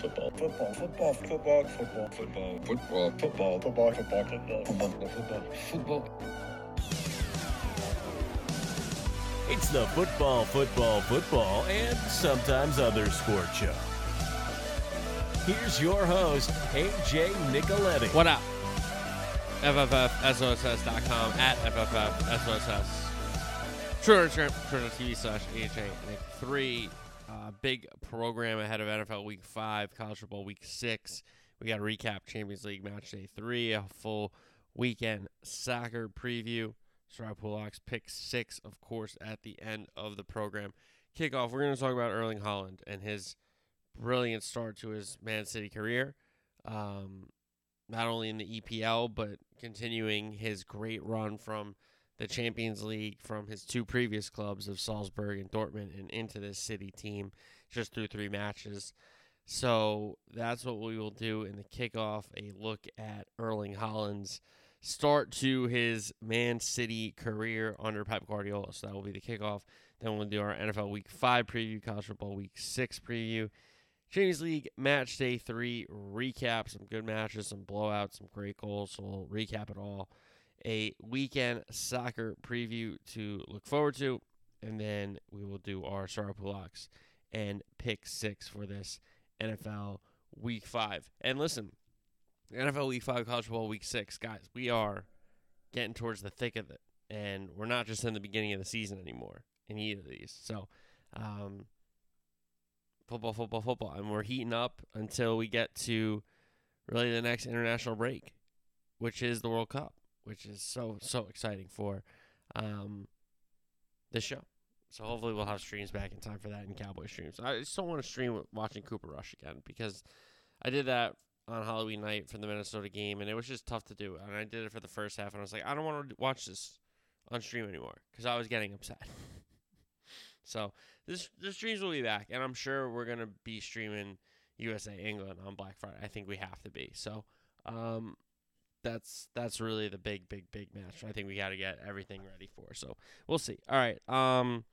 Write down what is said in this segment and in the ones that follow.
Football. Football. Football. Football. Football. Football. Football. Football. Football. Football. Football. Football. Football. Football. It's the football, football, football, and sometimes other sport show. Here's your host, AJ Nicoletti. What up? FFFSOSS.com at FFFSOSS. Twitter, Twitter, Twitter TV slash AJ Nick 3. Uh, big program ahead of NFL Week 5, College Football Week 6. We got to recap Champions League Match Day 3, a full weekend soccer preview. Stroud Pulak's pick six, of course, at the end of the program. Kickoff, we're going to talk about Erling Haaland and his brilliant start to his Man City career. Um, not only in the EPL, but continuing his great run from the Champions League from his two previous clubs of Salzburg and Dortmund and into this City team just through three matches. So that's what we will do in the kickoff a look at Erling Haaland's start to his Man City career under Pep Guardiola. So that will be the kickoff. Then we'll do our NFL Week 5 preview, College Football Week 6 preview, Champions League Match Day 3 recap, some good matches, some blowouts, some great goals. So we'll recap it all. A weekend soccer preview to look forward to. And then we will do our Sarah Pulaks and pick six for this NFL Week 5. And listen, NFL Week 5, College Football Week 6. Guys, we are getting towards the thick of it. And we're not just in the beginning of the season anymore in either of these. So, um, football, football, football. And we're heating up until we get to really the next international break, which is the World Cup, which is so, so exciting for um, this show. So hopefully we'll have streams back in time for that in Cowboy streams. I still want to stream watching Cooper Rush again because I did that on Halloween night for the Minnesota game, and it was just tough to do. And I did it for the first half, and I was like, I don't want to watch this on stream anymore because I was getting upset. so this the streams will be back, and I'm sure we're gonna be streaming USA England on Black Friday. I think we have to be. So um, that's that's really the big, big, big match. I think we got to get everything ready for. So we'll see. All right. Um.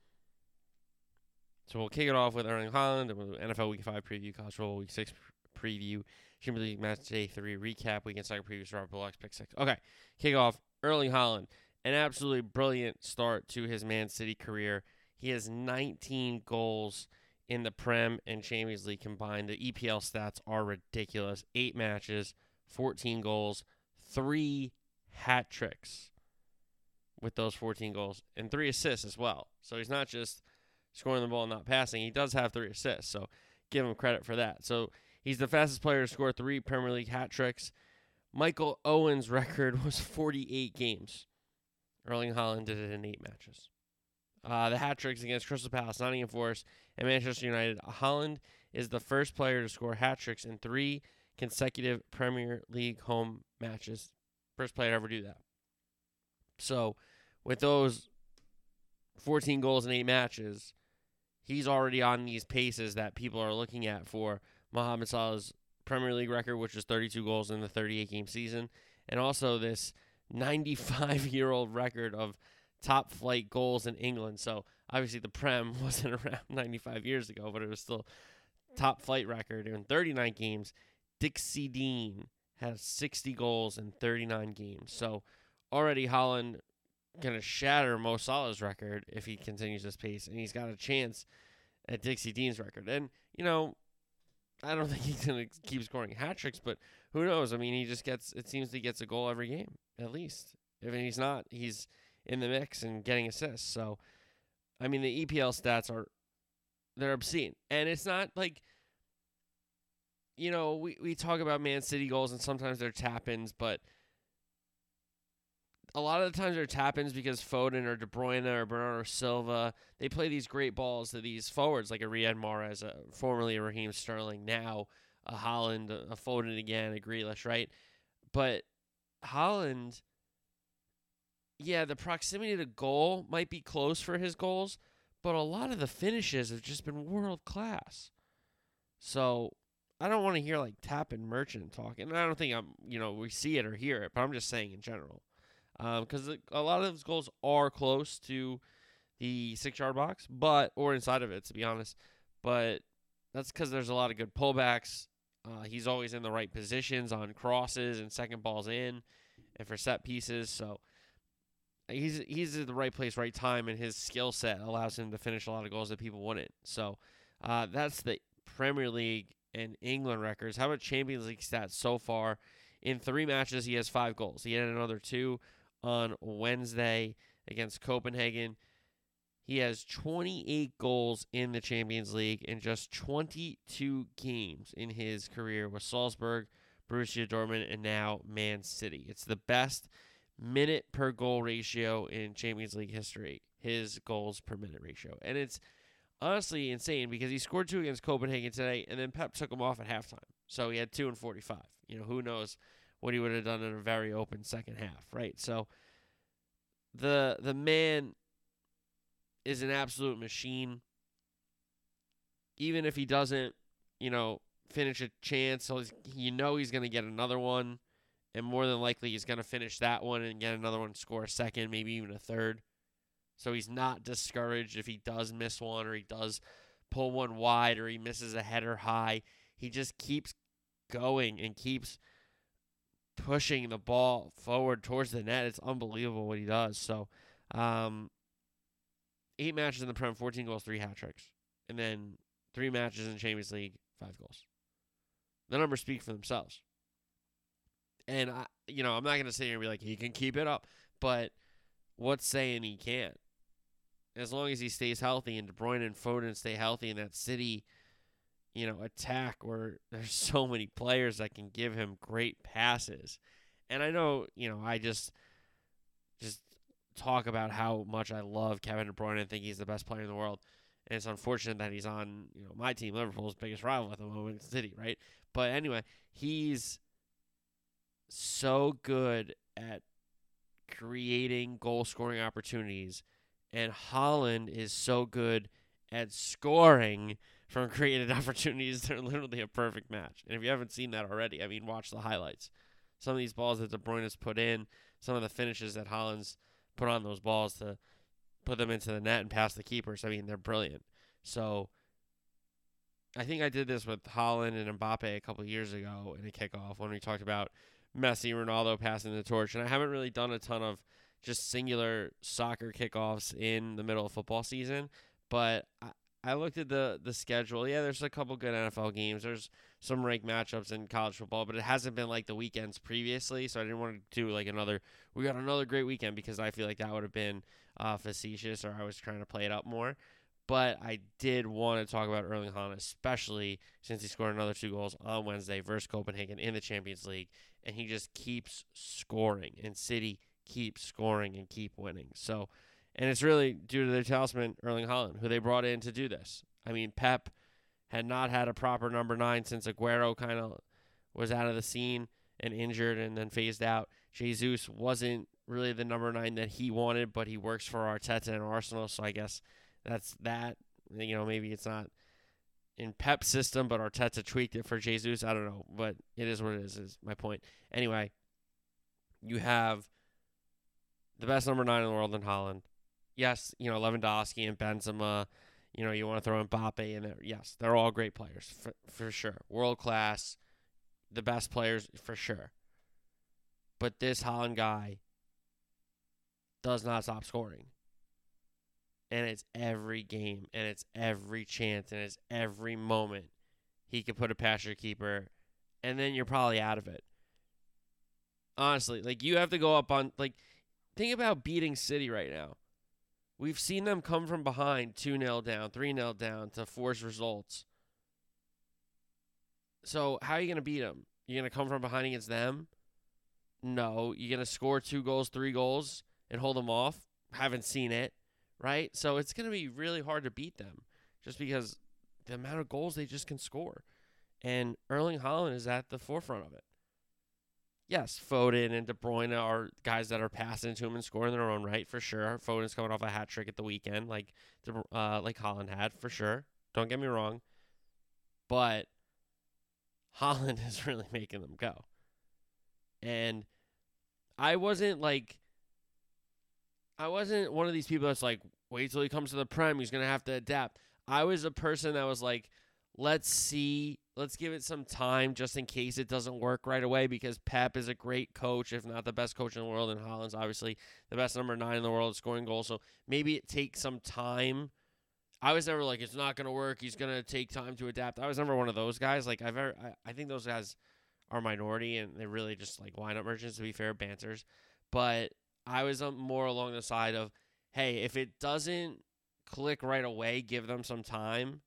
So we'll kick it off with Erling Haaland NFL Week Five preview, College Football Week Six preview, Champions League Match Day 3 recap, weekend second preview, Robert Bullock's pick 6. Okay, kick off Erling Haaland. An absolutely brilliant start to his Man City career. He has 19 goals in the Prem and Champions League combined. The EPL stats are ridiculous. Eight matches, 14 goals, three hat tricks with those 14 goals, and three assists as well. So he's not just scoring the ball and not passing. He does have three assists. So give him credit for that. So He's the fastest player to score three Premier League hat tricks. Michael Owen's record was 48 games. Erling Haaland did it in eight matches. Uh, the hat tricks against Crystal Palace, Nottingham Forest, and Manchester United. Haaland is the first player to score hat tricks in three consecutive Premier League home matches. First player to ever do that. So, with those 14 goals in eight matches, he's already on these paces that people are looking at for Mohamed Salah's Premier League record, which is 32 goals in the 38 game season, and also this 95 year old record of top flight goals in England. So obviously the Prem wasn't around 95 years ago, but it was still top flight record in 39 games. Dixie Dean has 60 goals in 39 games. So already Haaland to shatter Mo Salah's record if he continues this pace, and he's got a chance at Dixie Dean's record. And you know, I don't think he's gonna keep scoring hat tricks, but who knows? I mean, he just gets. It seems he gets a goal every game at least. If he's not, he's in the mix and getting assists. So, I mean, the EPL stats are they're obscene, and it's not like you know we we talk about Man City goals and sometimes they're tap ins, but a lot of the times they're tap ins because Foden or De Bruyne or Bernardo Silva they play these great balls to these forwards like a Riyad Mahrez, formerly a Raheem Sterling, now a Haaland, a, a Foden again, a Grealish, right? But Haaland, yeah, the proximity to goal might be close for his goals, but a lot of the finishes have just been world class. So I don't want to hear like tap and merchant talking. I don't think I'm, you know, we see it or hear it, but I'm just saying in general because um, a lot of those goals are close to the six yard box, but or inside of it, to be honest. But that's because there's a lot of good pullbacks Uh, he's always in the right positions on crosses and second balls in, and for set pieces. So he's he's at the right place, right time, and his skill set allows him to finish a lot of goals that people wouldn't. So uh, that's the Premier League and England records. How about Champions League stats so far? In three matches, he has five goals. He had another two on Wednesday against Copenhagen. He has 28 goals in the Champions League in just 22 games in his career with Salzburg, Borussia Dortmund, and now Man City. It's the best minute per goal ratio in Champions League history. His goals per minute ratio. And it's honestly insane because he scored two against Copenhagen today, and then Pep took him off at halftime. So he had two and 45. You know, who knows what he would have done in a very open second half, right? So the the man is an absolute machine. Even if he doesn't, you know, finish a chance, you know he's going to get another one, and more than likely he's going to finish that one and get another one, score a second, maybe even a third. So he's not discouraged if he does miss one or he does pull one wide or he misses a header high. He just keeps going and keeps pushing the ball forward towards the net. It's unbelievable what he does. So, um, eight matches in the Prem, 14 goals, three hat tricks. And then three matches in Champions League, five goals. The numbers speak for themselves. And, I, you know, I'm not going to sit here and be like, he can keep it up. But what's saying he can't? As long as he stays healthy and De Bruyne and Foden stay healthy in that City, you know, attack where there's so many players that can give him great passes. And I know, you know, I just just talk about how much I love Kevin De Bruyne and think he's the best player in the world. And it's unfortunate that he's on, you know, my team, Liverpool's biggest rival at the moment, City, right? But anyway, he's so good at creating goal scoring opportunities, and Haaland is so good at scoring from created opportunities. They're literally a perfect match. And if you haven't seen that already, I mean, watch the highlights. Some of these balls that De Bruyne has put in, some of the finishes that Haaland's put on those balls to put them into the net and pass the keepers. I mean, they're brilliant. So I think I did this with Haaland and Mbappe a couple years ago in a kickoff when we talked about Messi, Ronaldo passing the torch. And I haven't really done a ton of just singular soccer kickoffs in the middle of football season, but I, I looked at the the schedule. Yeah, there's a couple good NFL games. There's some ranked matchups in college football, but it hasn't been like the weekends previously. So I didn't want to do like another. We got another great weekend because I feel like that would have been uh, facetious, or I was trying to play it up more. But I did want to talk about Erling Haaland, especially since he scored another two goals on Wednesday versus Copenhagen in the Champions League, and he just keeps scoring, and City keeps scoring and keep winning. So and it's really due to their talisman, Erling Haaland, who they brought in to do this. I mean, Pep had not had a proper number nine since Aguero kind of was out of the scene and injured and then phased out. Jesus wasn't really the number nine that he wanted, but he works for Arteta and Arsenal, so I guess that's that. You know, maybe it's not in Pep's system, but Arteta tweaked it for Jesus. I don't know, but it is what it is. Is my point. Anyway, you have the best number nine in the world in Haaland. yes, you know Lewandowski and Benzema. You know you want to throw in Mbappe in there. Yes, they're all great players for for sure, world class, the best players for sure. But this Haaland guy does not stop scoring. And it's every game, and it's every chance, and it's every moment he could put a past your keeper, and then you're probably out of it. Honestly, like you have to go up on like think about beating City right now. We've seen them come from behind 2 0 down, 3 0 down to force results. So, how are you going to beat them? You're going to come from behind against them? No. You're going to score two goals, three goals, and hold them off? Haven't seen it, right? So, it's going to be really hard to beat them just because the amount of goals they just can score. And Erling Haaland is at the forefront of it yes, Foden and De Bruyne are guys that are passing to him and scoring their own right for sure. Foden's coming off a hat trick at the weekend, like uh, like Haaland had for sure. Don't get me wrong, but Haaland is really making them go. And I wasn't like, I wasn't one of these people that's like, wait till he comes to the prem, he's gonna have to adapt. I was a person that was like, let's see let's give it some time just in case it doesn't work right away because Pep is a great coach, if not the best coach in the world. And Haaland's obviously the best number nine in the world scoring goals. So maybe it takes some time. I was never like, it's not going to work. He's going to take time to adapt. I was never one of those guys. Like, I've ever, I, I think those guys are minority and they're really just like wind up merchants, to be fair, banters. But I was um, more along the side of, hey, if it doesn't click right away, give them some time.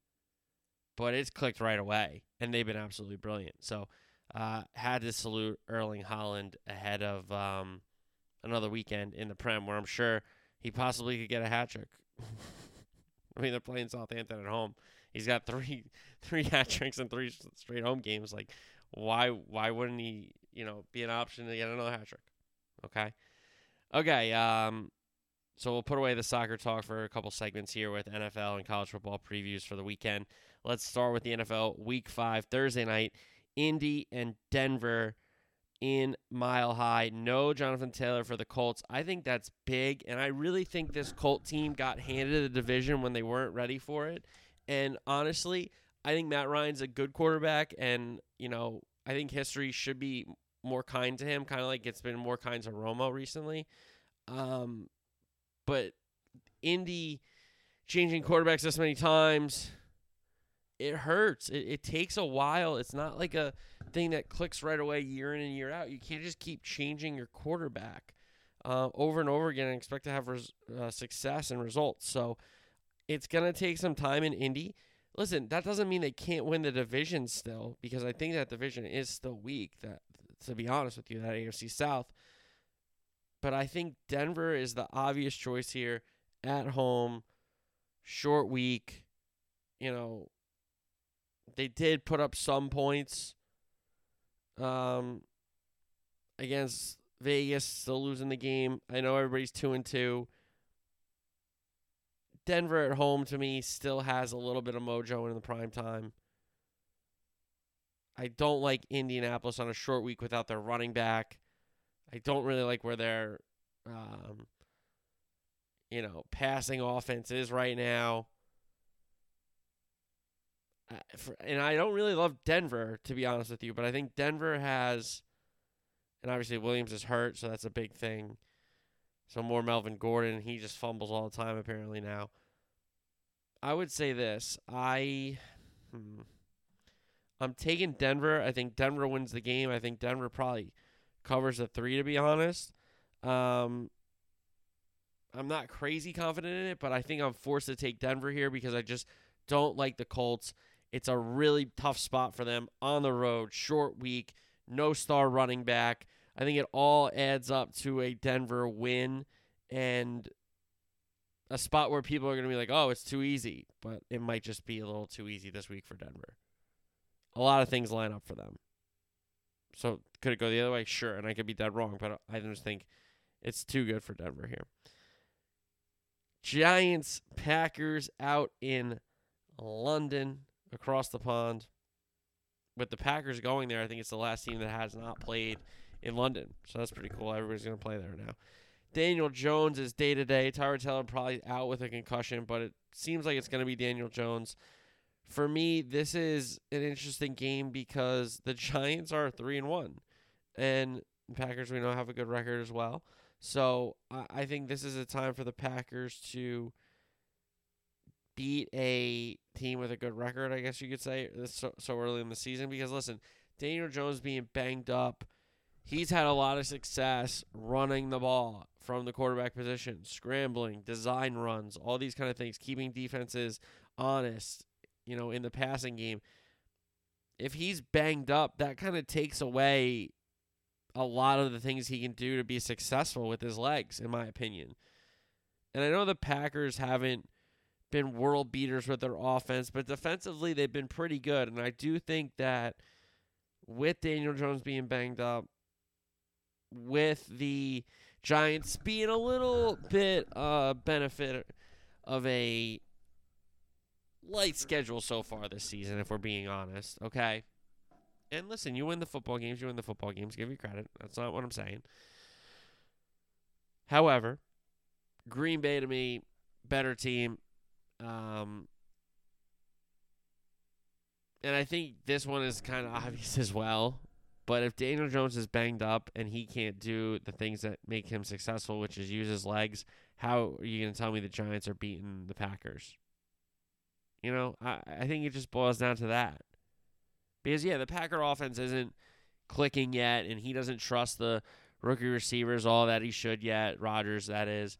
But it's clicked right away, and they've been absolutely brilliant. So, uh, had to salute Erling Haaland ahead of um, another weekend in the Prem, where I'm sure he possibly could get a hat trick. I mean, they're playing Southampton at home. He's got three three hat tricks and three straight home games. Like, why why wouldn't he? You know, be an option to get another hat trick? Okay, okay. Um, so we'll put away the soccer talk for a couple segments here with NFL and college football previews for the weekend. Let's start with the NFL Week Five Thursday night. Indy and Denver in Mile High. No Jonathan Taylor for the Colts. I think that's big, and I really think this Colt team got handed the division when they weren't ready for it. And honestly, I think Matt Ryan's a good quarterback, and you know I think history should be more kind to him, kind of like it's been more kind to Romo recently. Um, but Indy changing quarterbacks this many times, it hurts. It, it takes a while. It's not like a thing that clicks right away year in and year out. You can't just keep changing your quarterback uh, over and over again and expect to have res- uh, success and results. So it's going to take some time in Indy. Listen, that doesn't mean they can't win the division still because I think that division is still weak. That to be honest with you, that AFC South but I think Denver is the obvious choice here at home, short week. You know, they did put up some points um, against Vegas, still losing the game. I know everybody's 2 and 2. Denver at home to me still has a little bit of mojo in the prime time. I don't like Indianapolis on a short week without their running back. I don't really like where their, um, you know, passing offense is right now. For, and I don't really love Denver, to be honest with you, but I think Denver has, and obviously Williams is hurt, so that's a big thing. So more Melvin Gordon. He just fumbles all the time, apparently, now. I would say this. I. Hmm, I'm taking Denver. I think Denver wins the game. I think Denver probably covers the three, to be honest. Um, I'm not crazy confident in it, but I think I'm forced to take Denver here because I just don't like the Colts. It's a really tough spot for them on the road, short week, no star running back. I think it all adds up to a Denver win and a spot where people are going to be like, oh, it's too easy. But it might just be a little too easy this week for Denver. A lot of things line up for them. So could it go the other way? Sure, and I could be dead wrong, but I just think it's too good for Denver here. Giants, Packers out in London across the pond. With the Packers going there, I think it's the last team that has not played in London. So that's pretty cool. Everybody's going to play there now. Daniel Jones is day to day. Tyrod Taylor probably out with a concussion, but it seems like it's going to be Daniel Jones for me, this is an interesting game because the Giants are three and one, and Packers we know have a good record as well. So I think this is a time for the Packers to beat a team with a good record. I guess you could say so, so early in the season because listen, Daniel Jones being banged up, he's had a lot of success running the ball from the quarterback position, scrambling, design runs, all these kind of things, keeping defenses honest you know, in the passing game. If he's banged up, that kind of takes away a lot of the things he can do to be successful with his legs, in my opinion. And I know the Packers haven't been world beaters with their offense, but defensively they've been pretty good. And I do think that with Daniel Jones being banged up, with the Giants being a little bit uh benefit of a light schedule so far this season, if we're being honest. Okay. And listen, you win the football games, you win the football games. Give you credit. That's not what I'm saying. However, Green Bay to me, better team. Um, and I think this one is kind of obvious as well. But if Daniel Jones is banged up and he can't do the things that make him successful, which is use his legs, how are you going to tell me the Giants are beating the Packers? You know, I, I think it just boils down to that. Because, yeah, the Packer offense isn't clicking yet, and he doesn't trust the rookie receivers all that he should yet. Rodgers, that is.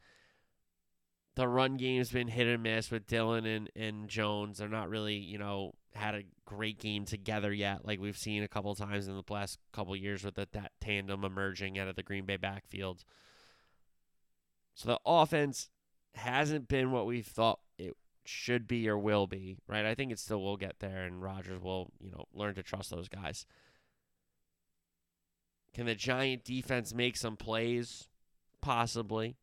The run game's been hit and miss with Dillon and, and Jones. They're not really, you know, had a great game together yet, like we've seen a couple times in the last couple years with the, that tandem emerging out of the Green Bay backfield. So the offense hasn't been what we thought it should be or will be, right? I think it still will get there, and Rodgers will, you know, learn to trust those guys. Can the Giant defense make some plays? Possibly.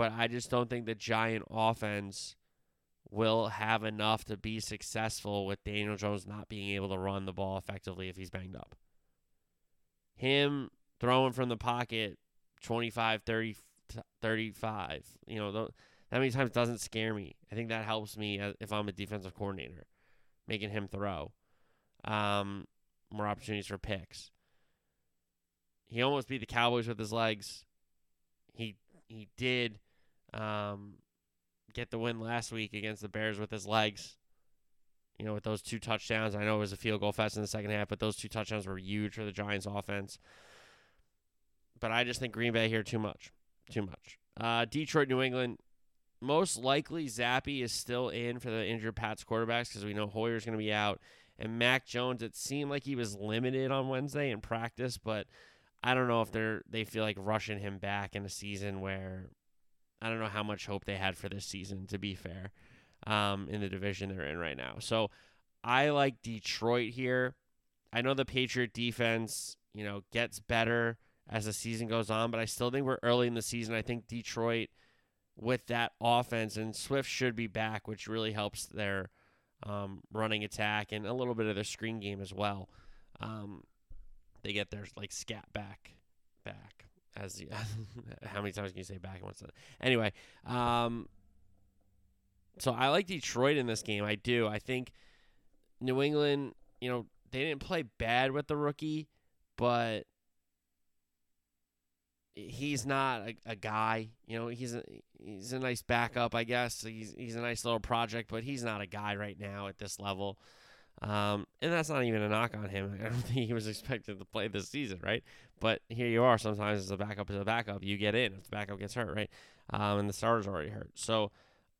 But I just don't think the Giant offense will have enough to be successful with Daniel Jones not being able to run the ball effectively if he's banged up. Him throwing from the pocket 25, 30, 35, you know, that many times doesn't scare me. I think that helps me if I'm a defensive coordinator, making him throw. Um, more opportunities for picks. He almost beat the Cowboys with his legs. He he did um, get the win last week against the Bears with his legs. You know, with those two touchdowns. I know it was a field goal fest in the second half, but those two touchdowns were huge for the Giants offense. But I just think Green Bay here too much. Too much. Uh, Detroit, New England. Most likely Zappe is still in for the injured Pats quarterbacks because we know Hoyer's going to be out. And Mac Jones, it seemed like he was limited on Wednesday in practice, but I don't know if they're they feel like rushing him back in a season where I don't know how much hope they had for this season, to be fair, um, in the division they're in right now. So I like Detroit here. I know the Patriot defense, you know, gets better as the season goes on, but I still think we're early in the season. I think Detroit, with that offense, and Swift should be back, which really helps their um, running attack and a little bit of their screen game as well. Um, they get their like scat back, back as how many times can you say back and what's that? Anyway, um, so I like Detroit in this game. I do. I think New England, you know, they didn't play bad with the rookie, but he's not a, a, guy. You know, he's a he's a nice backup, I guess. He's he's a nice little project, but he's not a guy right now at this level. Um, and that's not even a knock on him. I don't think he was expected to play this season, right? But here you are. Sometimes as a backup is a backup. You get in if the backup gets hurt, right? Um, and the starter's already hurt. So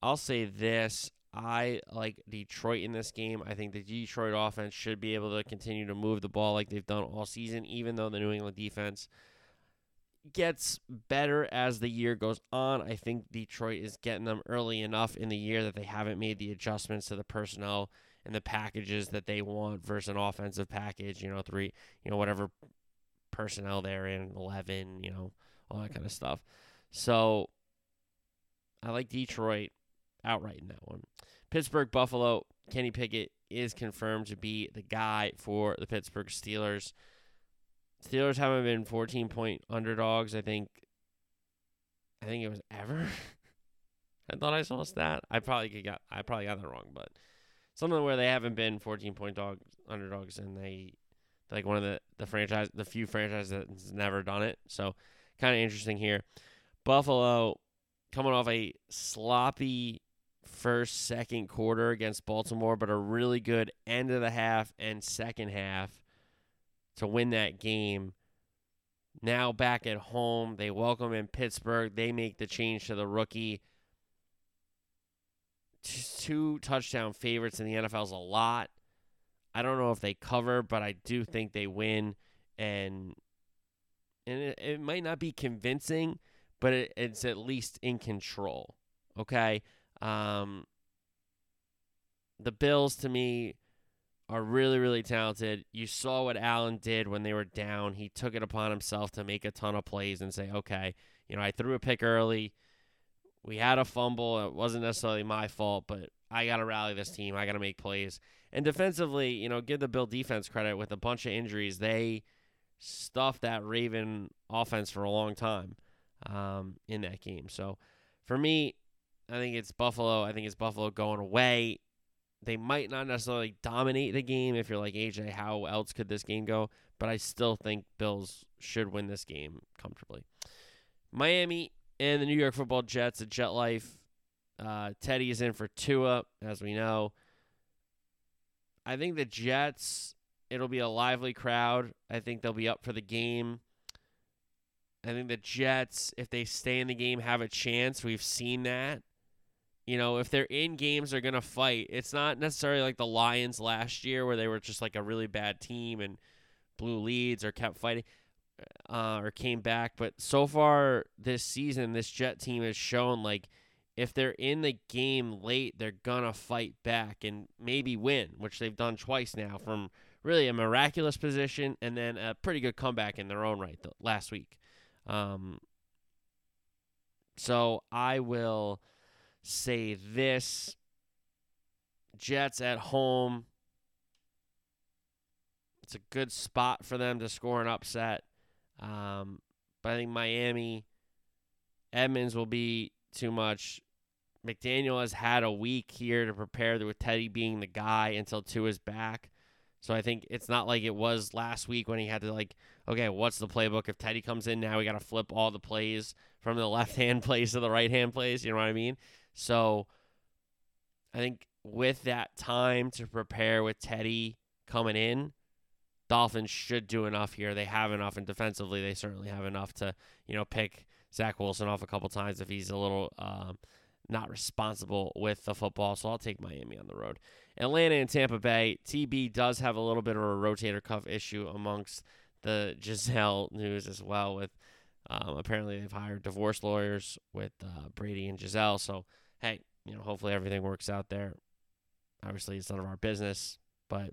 I'll say this. I like Detroit in this game. I think the Detroit offense should be able to continue to move the ball like they've done all season, even though the New England defense gets better as the year goes on. I think Detroit is getting them early enough in the year that they haven't made the adjustments to the personnel and the packages that they want versus an offensive package, you know, three, you know, whatever personnel they're in, 11, you know, all that kind of stuff. So I like Detroit outright in that one. Pittsburgh, Buffalo, Kenny Pickett is confirmed to be the guy for the Pittsburgh Steelers. Steelers haven't been 14 point underdogs, I think. I think it was ever. I thought I saw a stat. I probably got I probably got that wrong, but something where they haven't been 14 point dog underdogs and they like one of the the franchise the few franchises that's never done it. So kind of interesting here. Buffalo coming off a sloppy first second quarter against Baltimore, but a really good end of the half and second half to win that game. Now back at home, they welcome in Pittsburgh. They make the change to the rookie two touchdown favorites in the NFL is a lot. I don't know if they cover, but I do think they win, and and it, it might not be convincing, but it, it's at least in control. Okay, um, the Bills to me are really really talented. You saw what Allen did when they were down. He took it upon himself to make a ton of plays and say, okay, you know, I threw a pick early we had a fumble. It wasn't necessarily my fault, but I got to rally this team. I got to make plays. And defensively, you know, give the Bill defense credit with a bunch of injuries. They stuffed that Raven offense for a long time um, in that game. So for me, I think it's Buffalo. I think it's Buffalo going away. They might not necessarily dominate the game if you're like AJ, how else could this game go? But I still think Bills should win this game comfortably. Miami and the New York Football Jets at Jet Life. Uh, Teddy is in for Tua, as we know. I think the Jets, it'll be a lively crowd. I think they'll be up for the game. I think the Jets, if they stay in the game, have a chance. We've seen that. You know, if they're in games, they're going to fight. It's not necessarily like the Lions last year where they were just like a really bad team and blew leads or kept fighting uh, or came back. But so far this season, this Jet team has shown like if they're in the game late, they're to fight back and maybe win, which they've done twice now from really a miraculous position and then a pretty good comeback in their own right last week. Um, so I will say this Jets at home. It's a good spot for them to score an upset. Um, but I think Miami, Edmonds will be too much. McDaniel has had a week here to prepare with Teddy being the guy until Tua is back. So I think it's not like it was last week when he had to like, okay, what's the playbook? If Teddy comes in now, we got to flip all the plays from the left hand plays to the right hand plays. You know what I mean? So I think with that time to prepare with Teddy coming in, Dolphins should do enough here. They have enough, and defensively, they certainly have enough to, you know, pick Zach Wilson off a couple times if he's a little um, not responsible with the football. So I'll take Miami on the road. Atlanta and Tampa Bay. TB does have a little bit of a rotator cuff issue amongst the Gisele news as well. With um, apparently they've hired divorce lawyers with uh, Brady and Gisele. So hey, you know, hopefully everything works out there. Obviously, it's none of our business, but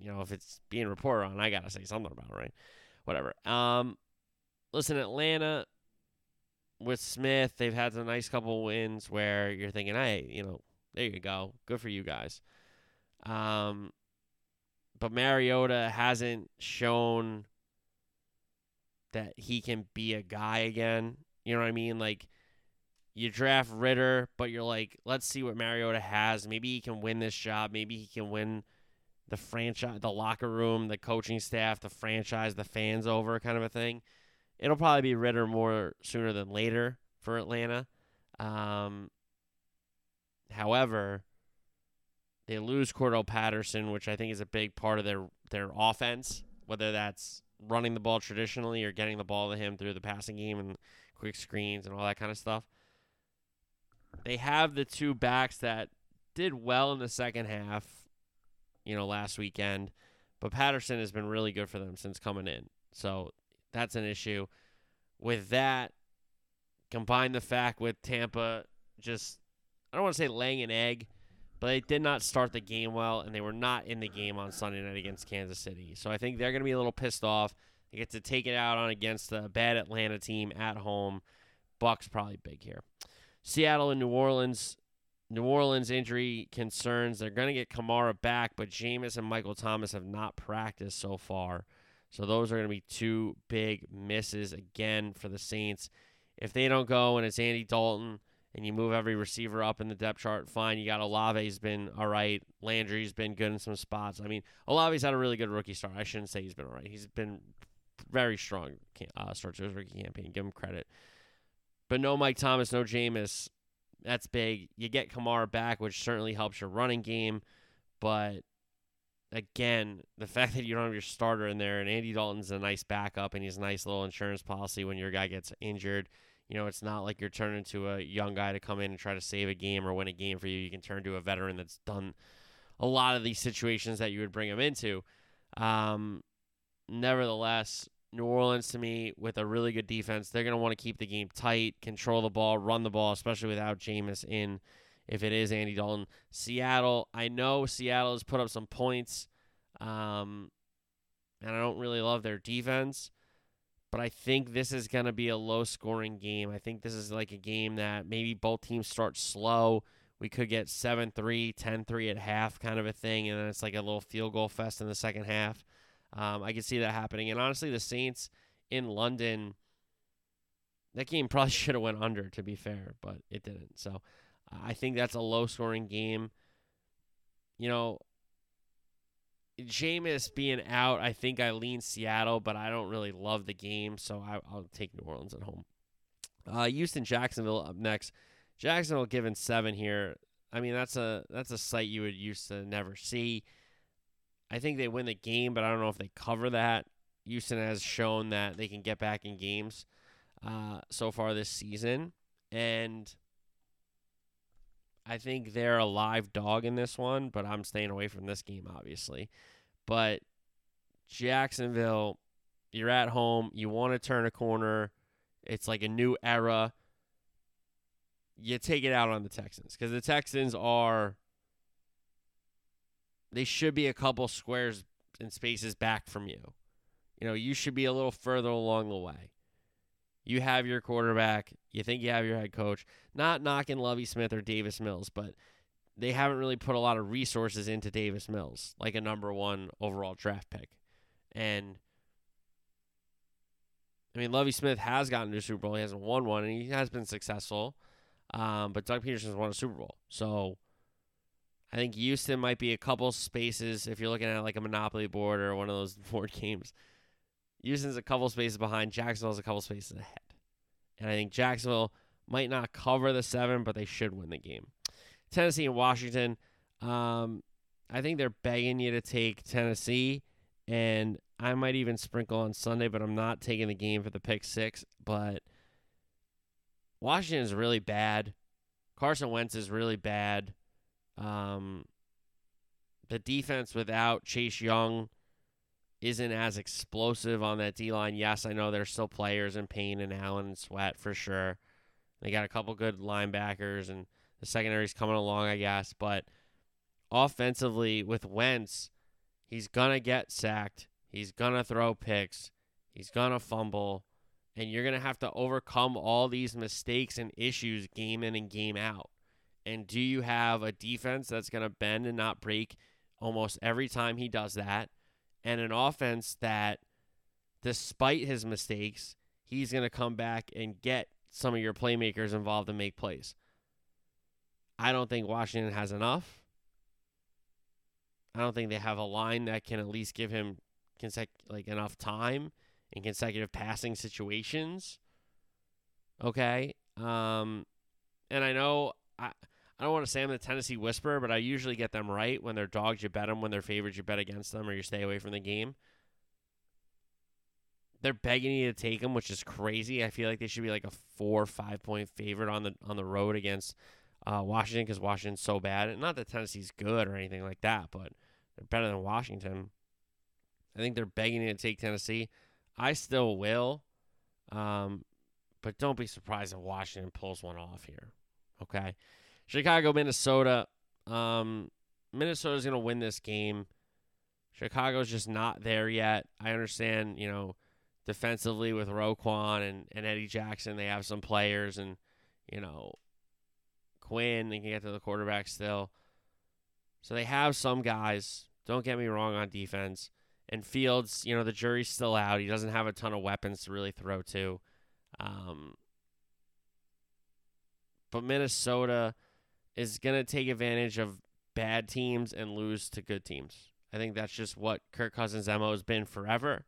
you know, if it's being reported on, I gotta say something about it, right? Whatever. Um, listen, Atlanta with Smith, they've had a nice couple wins where you're thinking, hey, you know, there you go, good for you guys. Um, but Mariota hasn't shown that he can be a guy again. You know what I mean? Like you draft Ridder, but you're like, let's see what Mariota has. Maybe he can win this job. Maybe he can win the franchise, the locker room, the coaching staff, the franchise, the fans over kind of a thing. It'll probably be Ridder more sooner than later for Atlanta. Um, however, they lose Cordell Patterson, which I think is a big part of their their offense, whether that's running the ball traditionally or getting the ball to him through the passing game and quick screens and all that kind of stuff. They have the two backs that did well in the second half you know, last weekend. But Patterson has been really good for them since coming in. So that's an issue. With that, combine the fact with Tampa just, I don't want to say laying an egg, but they did not start the game well, and they were not in the game on Sunday night against Kansas City. So I think they're going to be a little pissed off. They get to take it out on against a bad Atlanta team at home. Bucks probably big here. Seattle and New Orleans. New Orleans injury concerns. They're going to get Kamara back, but Jameis and Michael Thomas have not practiced so far. So those are going to be two big misses again for the Saints. If they don't go and it's Andy Dalton and you move every receiver up in the depth chart, fine. You got Olave's been all right. Landry's been good in some spots. I mean, Olave's had a really good rookie start. I shouldn't say he's been all right. He's been very strong uh, start to his rookie campaign. Give him credit. But no Mike Thomas, no Jameis. That's big. You get Kamara back, which certainly helps your running game. But again, the fact that you don't have your starter in there and Andy Dalton's a nice backup and he's a nice little insurance policy when your guy gets injured. You know, it's not like you're turning to a young guy to come in and try to save a game or win a game for you. You can turn to a veteran that's done a lot of these situations that you would bring him into. Um, nevertheless, New Orleans to me with a really good defense. They're going to want to keep the game tight, control the ball, run the ball, especially without Jameis in. If it is Andy Dalton, Seattle, I know Seattle has put up some points, um, and I don't really love their defense, but I think this is going to be a low scoring game. I think this is like a game that maybe both teams start slow. We could get 7 3, 10 3 at half, kind of a thing, and then it's like a little field goal fest in the second half. Um, I can see that happening. And honestly, the Saints in London, that game probably should have went under, to be fair, but it didn't. So I think that's a low scoring game. you know, Jameis being out, I think I lean Seattle, but I don't really love the game, so I, will take New Orleans at home. Uh, Houston, Jacksonville up next. Jacksonville given seven here. I mean, that's a that's a sight you would used to never see. I think they win the game, but I don't know if they cover that. Houston has shown that they can get back in games uh, so far this season, and I think they're a live dog in this one. But I'm staying away from this game, obviously. But Jacksonville, you're at home. You want to turn a corner. It's like a new era. You take it out on the Texans because the Texans are they should be a couple squares and spaces back from you. You know, you should be a little further along the way. You have your quarterback. You think you have your head coach. Not knocking Lovie Smith or Davis Mills, but they haven't really put a lot of resources into Davis Mills, like a number one overall draft pick. And I mean, Lovie Smith has gotten to Super Bowl. He hasn't won one, and he has been successful. Um, but Doug Pederson's won a Super Bowl. So I think Houston might be a couple spaces if you're looking at like a Monopoly board or one of those board games. Houston's a couple spaces behind. Jacksonville's a couple spaces ahead. And I think Jacksonville might not cover the seven, but they should win the game. Tennessee and Washington. Um, I think they're begging you to take Tennessee, and I might even sprinkle on Sunday, but I'm not taking the game for the pick six. But Washington is really bad. Carson Wentz is really bad. Um, the defense without Chase Young isn't as explosive on that D line. Yes, I know there's still players in Payne and Allen and Sweat for sure. They got a couple good linebackers and the secondary's coming along, I guess. But offensively, with Wentz, he's gonna get sacked. He's gonna throw picks. He's gonna fumble. And you're gonna have to overcome all these mistakes and issues game in and game out. And do you have a defense that's going to bend and not break almost every time he does that? And an offense that, despite his mistakes, he's going to come back and get some of your playmakers involved and make plays. I don't think Washington has enough. I don't think they have a line that can at least give him consec- like enough time in consecutive passing situations. Okay? Um and I know I I don't want to say I'm the Tennessee whisperer, but I usually get them right. When they're dogs, you bet them. When they're favorites, you bet against them or you stay away from the game. They're begging you to take them, which is crazy. I feel like they should be like a four or five point favorite on the on the road against uh, Washington because Washington's so bad. And not that Tennessee's good or anything like that, but they're better than Washington. I think they're begging you to take Tennessee. I still will, um, but don't be surprised if Washington pulls one off here. Okay. Chicago, Minnesota. Um, Minnesota's going to win this game. Chicago's just not there yet. I understand, you know, defensively with Roquan and, and Eddie Jackson, they have some players, and, you know, Quinn, they can get to the quarterback still. So they have some guys. Don't get me wrong on defense. And Fields, you know, the jury's still out. He doesn't have a ton of weapons to really throw to. Um, but Minnesota is going to take advantage of bad teams and lose to good teams. I think that's just what Kirk Cousins' MO has been forever.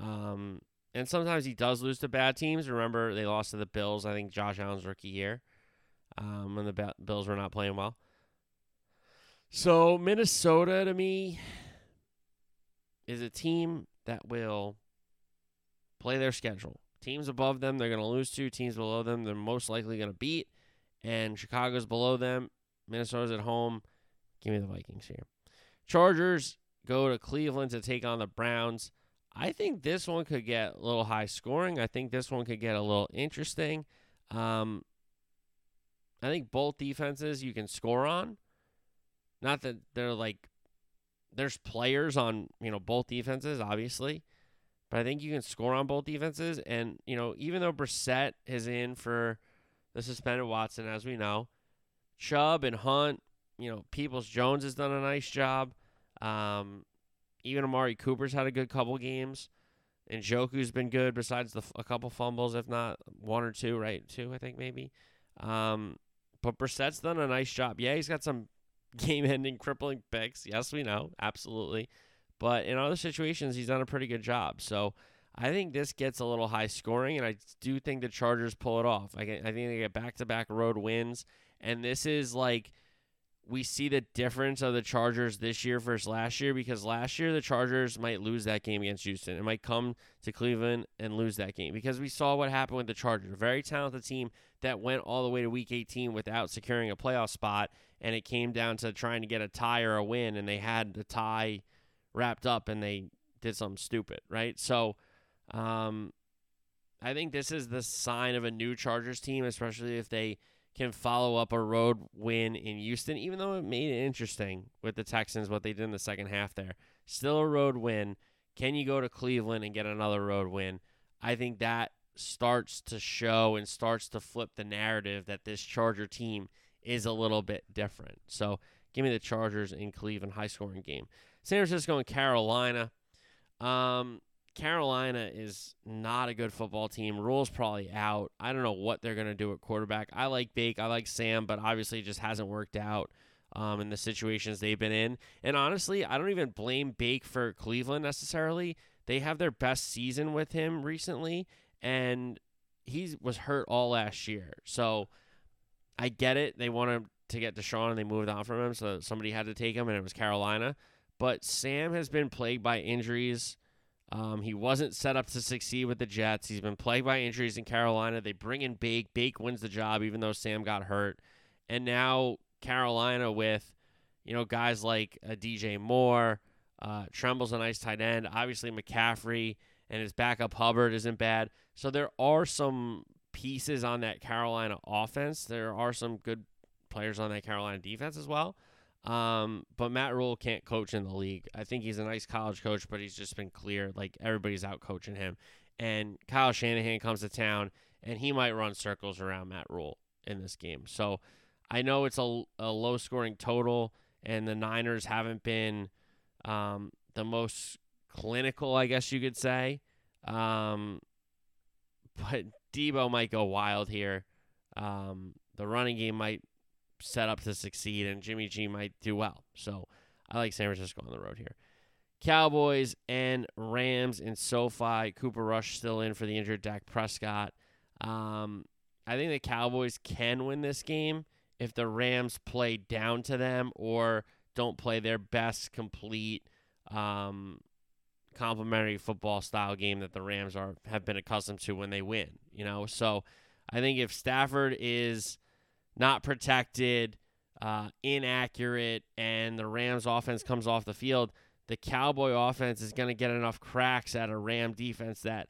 Um, and sometimes he does lose to bad teams. Remember, they lost to the Bills, I think Josh Allen's rookie year, um, when the Bills were not playing well. So, Minnesota to me is a team that will play their schedule. Teams above them, they're going to lose to. Teams below them, they're most likely going to beat and Chicago's below them. Minnesota's at home. Give me the Vikings here. Chargers go to Cleveland to take on the Browns. I think this one could get a little high scoring. I think this one could get a little interesting. Um, I think both defenses you can score on. Not that they're like there's players on, you know, both defenses, obviously. But I think you can score on both defenses. And, you know, even though Brissett is in for the suspended Watson, as we know. Chubb and Hunt, you know, Peoples Jones has done a nice job. Um, even Amari Cooper's had a good couple games. And Njoku's been good besides the, a couple fumbles, if not one or two, right? Two, I think maybe. Um, but Brissett's done a nice job. Yeah, he's got some game ending crippling picks. Yes, we know. Absolutely. But in other situations, he's done a pretty good job. So I think this gets a little high scoring, and I do think the Chargers pull it off. I, I think they get back to back road wins. And this is like we see the difference of the Chargers this year versus last year because last year the Chargers might lose that game against Houston. It might come to Cleveland and lose that game because we saw what happened with the Chargers. A very talented team that went all the way to week 18 without securing a playoff spot, and it came down to trying to get a tie or a win, and they had the tie wrapped up and they did something stupid, right? So, um, I think this is the sign of a new Chargers team, especially if they can follow up a road win in Houston, even though it made it interesting with the Texans, what they did in the second half there. Still a road win. Can you go to Cleveland and get another road win? I think that starts to show and starts to flip the narrative that this Charger team is a little bit different. So give me the Chargers in Cleveland, high scoring game. San Francisco and Carolina. Um, Carolina is not a good football team. Rhule's probably out. I don't know what they're going to do at quarterback. I like Bake. I like Sam, but obviously it just hasn't worked out um, in the situations they've been in. And honestly, I don't even blame Bake for Cleveland necessarily. They have their best season with him recently, and he was hurt all last year. So I get it. They wanted to get Deshaun, and they moved on from him, so somebody had to take him, and it was Carolina. But Sam has been plagued by injuries um, he wasn't set up to succeed with the Jets. He's been plagued by injuries in Carolina. They bring in Bake. Bake wins the job, even though Sam got hurt. And now Carolina with, you know, guys like uh, DJ Moore, uh, Tremble's a nice tight end. Obviously, McCaffrey and his backup Hubbard isn't bad. So there are some pieces on that Carolina offense. There are some good players on that Carolina defense as well. Um, but Matt Rhule can't coach in the league. I think he's a nice college coach, but he's just been clear like everybody's out coaching him. And Kyle Shanahan comes to town, and he might run circles around Matt Rhule in this game. So I know it's a, a low scoring total, and the Niners haven't been um, the most clinical, I guess you could say. Um, but Deebo might go wild here. Um, the running game might set up to succeed, and Jimmy G might do well. So I like San Francisco on the road here. Cowboys and Rams in SoFi. Cooper Rush still in for the injured Dak Prescott. Um, I think the Cowboys can win this game if the Rams play down to them or don't play their best complete um, complementary football style game that the Rams are have been accustomed to when they win. You know, so I think if Stafford is not protected, uh, inaccurate, and the Rams offense comes off the field, the Cowboy offense is going to get enough cracks at a Ram defense that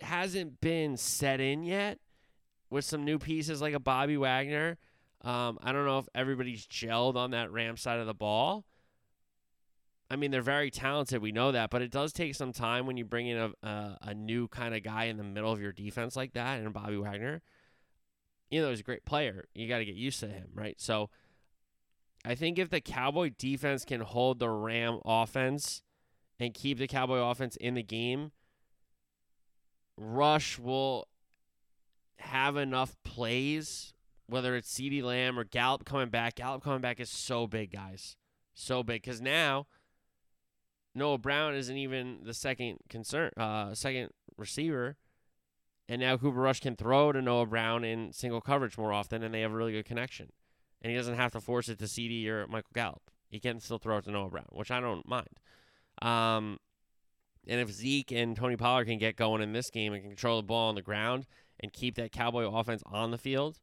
hasn't been set in yet with some new pieces like a Bobby Wagner. Um, I don't know if everybody's gelled on that Ram side of the ball. I mean, they're very talented. We know that, but it does take some time when you bring in a, a, a new kind of guy in the middle of your defense like that, and Bobby Wagner you know, he's a great player. You got to get used to him, right? So I think if the Cowboy defense can hold the Ram offense and keep the Cowboy offense in the game, Rush will have enough plays, whether it's CeeDee Lamb or Gallup coming back. Gallup coming back is so big, guys. So big. Because now Noah Brown isn't even the second concern, uh, second receiver. And now Cooper Rush can throw to Noah Brown in single coverage more often, and they have a really good connection. And he doesn't have to force it to CD or Michael Gallup. He can still throw it to Noah Brown, which I don't mind. Um, and if Zeke and Tony Pollard can get going in this game and control the ball on the ground and keep that Cowboy offense on the field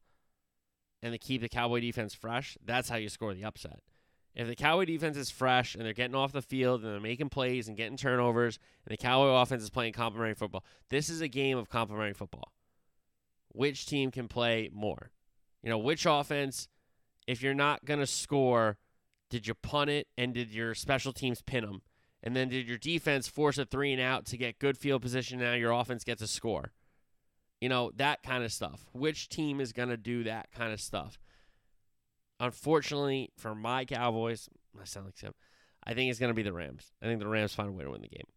and to keep the Cowboy defense fresh, that's how you score the upset. If the Cowboy defense is fresh and they're getting off the field and they're making plays and getting turnovers, and the Cowboy offense is playing complementary football, this is a game of complementary football. Which team can play more? You know, which offense, if you're not going to score, did you punt it and did your special teams pin them? And then did your defense force a three and out to get good field position? Now your offense gets a score. You know, that kind of stuff. Which team is going to do that kind of stuff? Unfortunately for my Cowboys, I sound like Sam. I think it's going to be the Rams. I think the Rams find a way to win the game.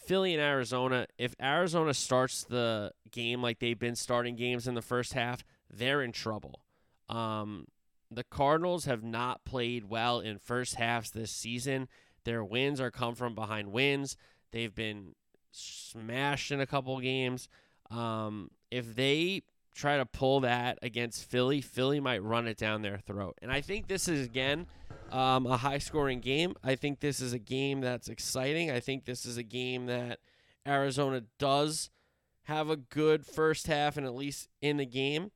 Philly and Arizona. If Arizona starts the game like they've been starting games in the first half, they're in trouble. Um, the Cardinals have not played well in first halves this season. Their wins are come from behind wins. They've been smashed in a couple games. Um, if they try to pull that against Philly, Philly might run it down their throat. And I think this is again um, a high scoring game. I think this is a game that's exciting. I think this is a game that Arizona does have a good first half and at least in the game.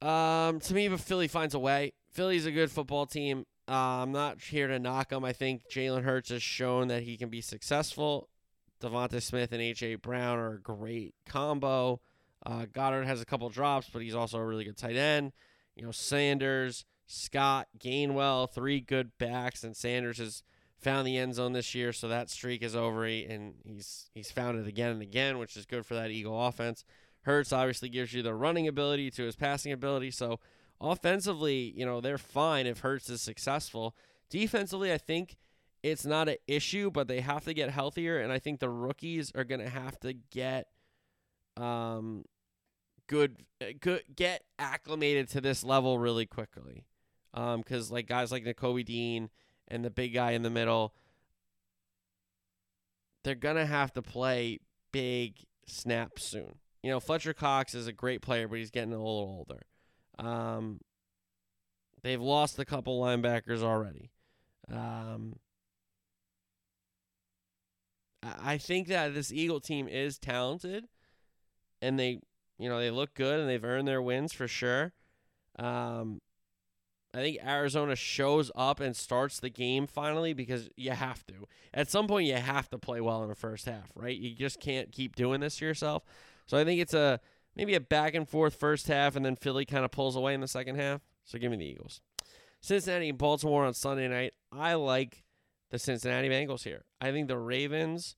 Um, to me, but Philly finds a way. Philly's a good football team. Uh, I'm not here to knock them. I think Jalen Hurts has shown that he can be successful. DeVonta Smith and A.J. Brown are a great combo. Uh, Goedert has a couple drops, but he's also a really good tight end. You know, Sanders, Scott, Gainwell, three good backs, and Sanders has found the end zone this year, so that streak is over, and he's he's found it again and again, which is good for that Eagle offense. Hurts obviously gives you the running ability to his passing ability. So offensively, you know, they're fine if Hurts is successful. Defensively, I think it's not an issue, but they have to get healthier, and I think the rookies are going to have to get um good uh, good get acclimated to this level really quickly. Um cuz like guys like Nakobe Dean and the big guy in the middle they're to have to play big snaps soon. You know, Fletcher Cox is a great player, but he's getting a little older. Um, they've lost a couple linebackers already. Um, I think that this Eagle team is talented, and they, you know, they look good and they've earned their wins for sure. Um, I think Arizona shows up and starts the game finally because you have to. At some point, you have to play well in the first half, right? You just can't keep doing this to yourself. So I think it's a maybe a back and forth first half, and then Philly kind of pulls away in the second half. So give me the Eagles. Cincinnati and Baltimore on Sunday night. I like the Cincinnati Bengals here. I think the Ravens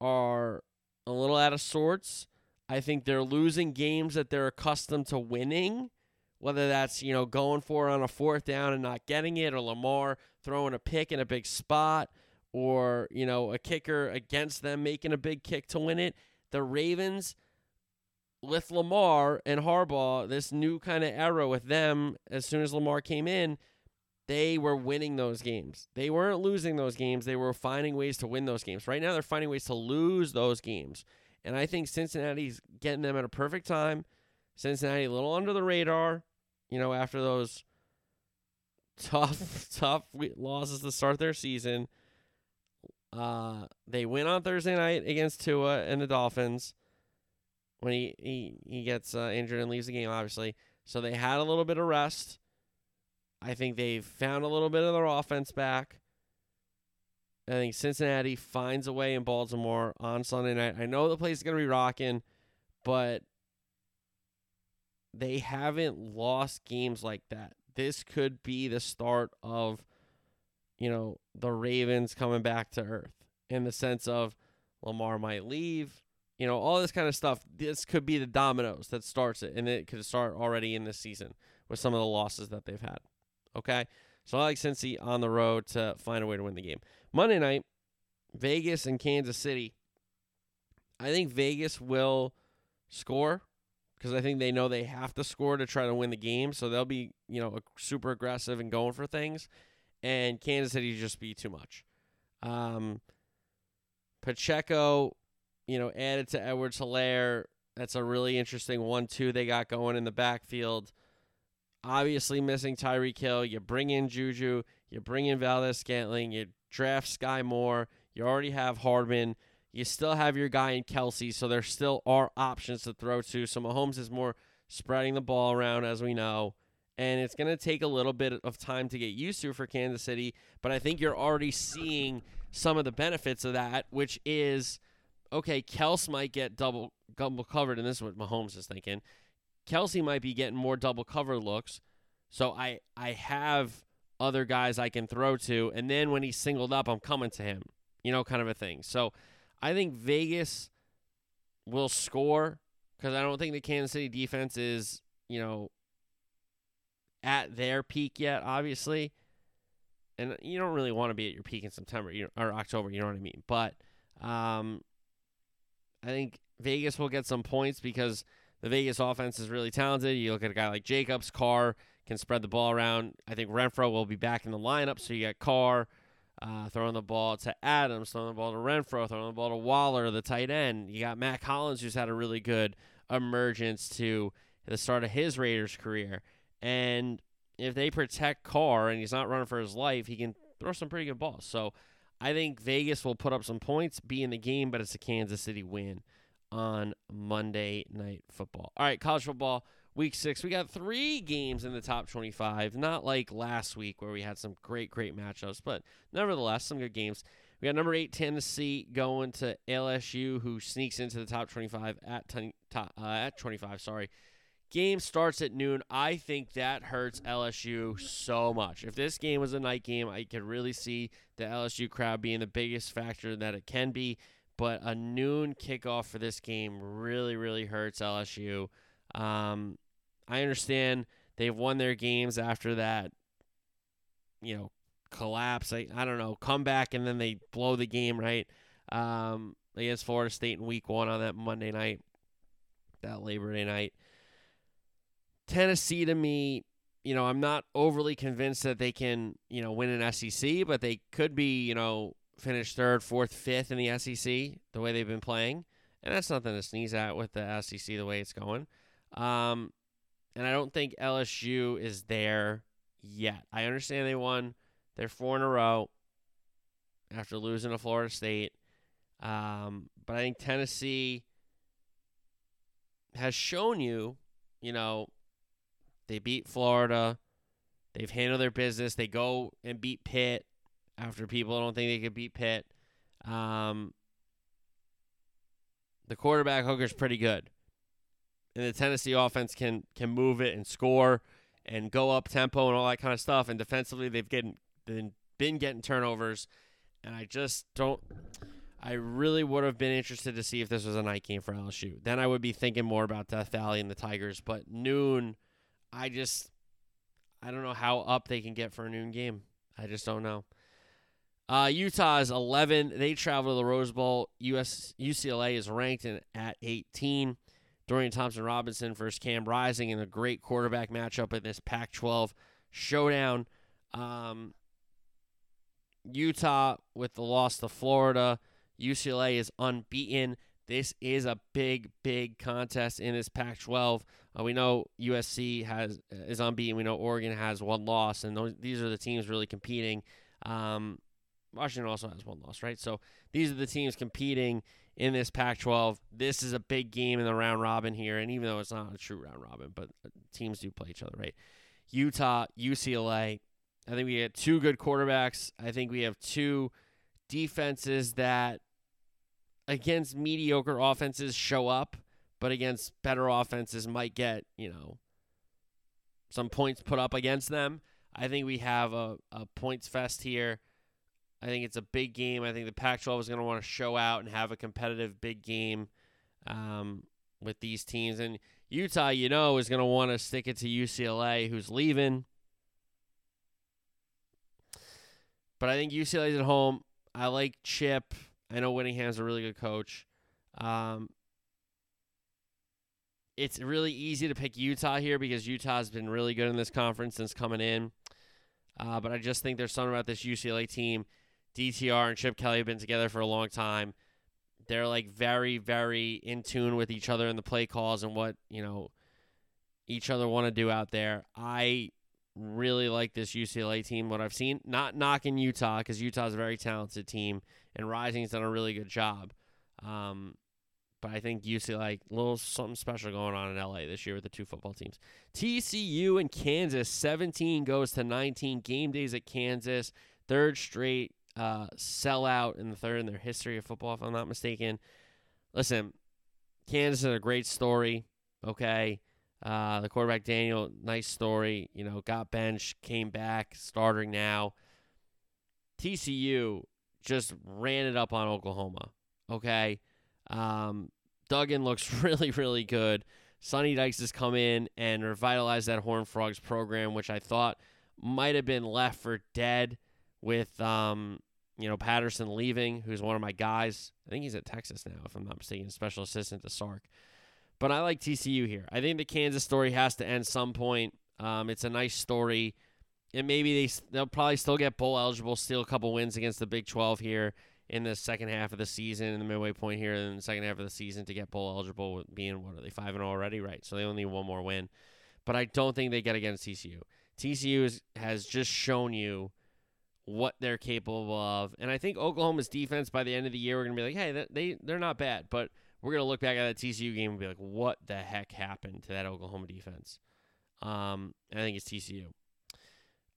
are a little out of sorts. I think they're losing games that they're accustomed to winning, whether that's, you know, going for it on a fourth down and not getting it, or Lamar throwing a pick in a big spot, or, you know, a kicker against them making a big kick to win it. The Ravens with Lamar and Harbaugh, this new kind of era with them, as soon as Lamar came in, they were winning those games. They weren't losing those games. They were finding ways to win those games. Right now, they're finding ways to lose those games. And I think Cincinnati's getting them at a perfect time. Cincinnati a little under the radar, you know, after those tough, tough losses to start their season. Uh, they win on Thursday night against Tua and the Dolphins when he he, he gets uh, injured and leaves the game, obviously. So they had a little bit of rest. I think they've found a little bit of their offense back. I think Cincinnati finds a way in Baltimore on Sunday night. I know the place is going to be rocking, but they haven't lost games like that. This could be the start of, you know, the Ravens coming back to earth in the sense of Lamar might leave, you know, all this kind of stuff. This could be the dominoes that starts it, and it could start already in this season with some of the losses that they've had. Okay, so I like Cincy on the road to find a way to win the game. Monday night, Vegas and Kansas City. I think Vegas will score because I think they know they have to score to try to win the game. So they'll be, you know, super aggressive and going for things. And Kansas City just be too much. Um, Pacheco you know, added to Edwards Helaire. That's a really interesting one, too, they got going in the backfield. Obviously, missing Tyreek Hill. You bring in Juju. You bring in Valdes Scantling. You draft Skyy Moore. You already have Hardman. You still have your guy in Kelsey, so there still are options to throw to. So Mahomes is more spreading the ball around, as we know. And it's going to take a little bit of time to get used to for Kansas City. But I think you're already seeing some of the benefits of that, which is okay, Kels might get double double covered, and this is what Mahomes is thinking. Kelsey might be getting more double cover looks, so I I have other guys I can throw to, and then when he's singled up, I'm coming to him, you know, kind of a thing. So I think Vegas will score because I don't think the Kansas City defense is, you know, at their peak yet, obviously. And you don't really want to be at your peak in September or October, you know what I mean? But um, I think Vegas will get some points because the Vegas offense is really talented. You look at a guy like Jacobs, Carr, can spread the ball around. I think Renfrow will be back in the lineup, so you got Carr uh, throwing the ball to Adams, throwing the ball to Renfrow, throwing the ball to Waller, the tight end. You got Mack Hollins, who's had a really good emergence to the start of his Raiders career. And if they protect Carr and he's not running for his life, he can throw some pretty good balls. So I think Vegas will put up some points, be in the game, but it's a Kansas City win on Monday Night Football. All right, college football, week six. We got three games in the top 25, not like last week where we had some great, great matchups, but nevertheless, some good games. We got number eight Tennessee going to LSU, who sneaks into the top 25 at, ten, top, uh, at 25. Sorry, Game starts at noon. I think that hurts LSU so much. If this game was a night game, I could really see the LSU crowd being the biggest factor that it can be. But a noon kickoff for this game really, really hurts LSU. Um, I understand they've won their games after that, you know, collapse. I, I don't know, come back and then they blow the game, right? Um, against Florida State in week one on that Monday night, that Labor Day night. Tennessee to me, you know, I'm not overly convinced that they can, you know, win an SEC, but they could be, you know, finish third, fourth, fifth in the SEC the way they've been playing. And that's nothing to sneeze at with the SEC the way it's going. Um, and I don't think LSU is there yet. I understand they won their four in a row after losing to Florida State. Um, but I think Tennessee has shown you, you know, they beat Florida. They've handled their business. They go and beat Pitt after people don't think they could beat Pitt. Um, the quarterback Hooker's pretty good. And the Tennessee offense can can move it and score and go up tempo and all that kind of stuff. And defensively, they've getting been, been getting turnovers. And I just don't. I really would have been interested to see if this was a night game for LSU. Then I would be thinking more about Death Valley and the Tigers. But noon I just I don't know how up they can get for a noon game. I just don't know. Uh, Utah is 11. They travel to the Rose Bowl. US UCLA is ranked in, at 18. Dorian Thompson Robinson versus Cam Rising in a great quarterback matchup in this Pac-12 showdown. Um, Utah with the loss to Florida. UCLA is unbeaten. This is a big, big contest in this Pac-12. Uh, we know USC has is unbeaten. We know Oregon has one loss, and those, these are the teams really competing. Um, Washington also has one loss, right? So these are the teams competing in this Pac-12. This is a big game in the round robin here, and even though it's not a true round robin, but uh, teams do play each other, right? Utah, UCLA. I think we get two good quarterbacks. I think we have two defenses that against mediocre offenses show up, but against better offenses might get, you know, some points put up against them. I think we have a, a points fest here. I think it's a big game. I think the Pac 12 is going to want to show out and have a competitive big game um, with these teams. And Utah, you know, is going to want to stick it to UCLA, who's leaving. But I think UCLA's at home. I like Chip. I know Whittingham's a really good coach. Um, it's really easy to pick Utah here because Utah's been really good in this conference since coming in. Uh, but I just think there's something about this UCLA team. DTR and Chip Kelly have been together for a long time. They're like very, very in tune with each other in the play calls and what, you know, each other want to do out there. I really like this UCLA team, what I've seen. Not knocking Utah because Utah's a very talented team and Rising's done a really good job. Um, but I think UCLA, a little something special going on in LA this year with the two football teams. TCU and Kansas, 17 goes to 19. Game days at Kansas, third straight uh, sellout in the third in their history of football, if I'm not mistaken. Listen, Kansas is a great story. Okay. Uh, the quarterback Daniel, nice story. You know, got benched, came back, starting now. TCU just ran it up on Oklahoma. Okay. Um, Duggan looks really, really good. Sonny Dykes has come in and revitalized that Horn Frogs program, which I thought might have been left for dead with um, you know, Patterson leaving, who's one of my guys. I think he's at Texas now, if I'm not mistaken, special assistant to Sark. But I like TCU here. I think the Kansas story has to end some point. Um, it's a nice story, and maybe they they'll probably still get bowl eligible, steal a couple wins against the Big 12 here in the second half of the season, in the midway point here in the second half of the season to get bowl eligible. Being what are they five and already? Right, so they only need one more win, but I don't think they get against TCU. TCU is, has just shown you what they're capable of, and I think Oklahoma's defense by the end of the year we're gonna be like, hey, they they're not bad, but we're gonna look back at that TCU game and be like, what the heck happened to that Oklahoma defense? Um, I think it's TCU.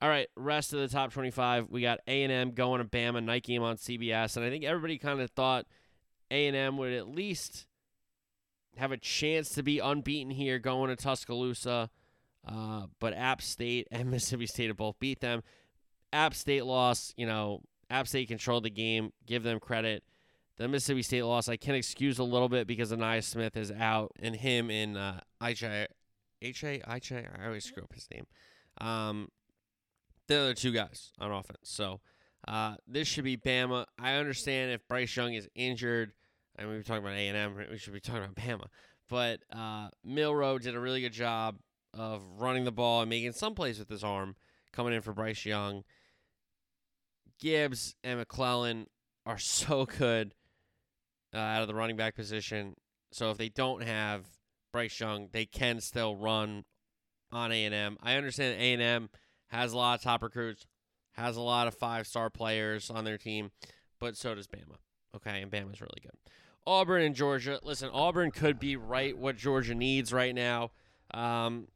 All right, rest of the top 25, we got A&M going to Bama night game on CBS, and I think everybody kind of thought A&M would at least have a chance to be unbeaten here going to Tuscaloosa, uh, but App State and Mississippi State have both beat them. App State loss, you know, App State controlled the game, give them credit. The Mississippi State loss, I can excuse a little bit because Ainias Smith is out, and him and uh, HA, IJ, I always screw up his name. Um, the two guys on offense. So uh, this should be Bama. I understand if Bryce Young is injured. I mean, we were talking about A and M. We should be talking about Bama. But uh, Milroe did a really good job of running the ball and making some plays with his arm, coming in for Bryce Young. Gibbs and McClellan are so good uh, out of the running back position. So if they don't have Bryce Young, they can still run on A and M. I understand A and M has a lot of top recruits, has a lot of five star players on their team, but so does Bama. Okay, and Bama's really good. Auburn and Georgia. Listen, Auburn could be right what Georgia needs right now. Um,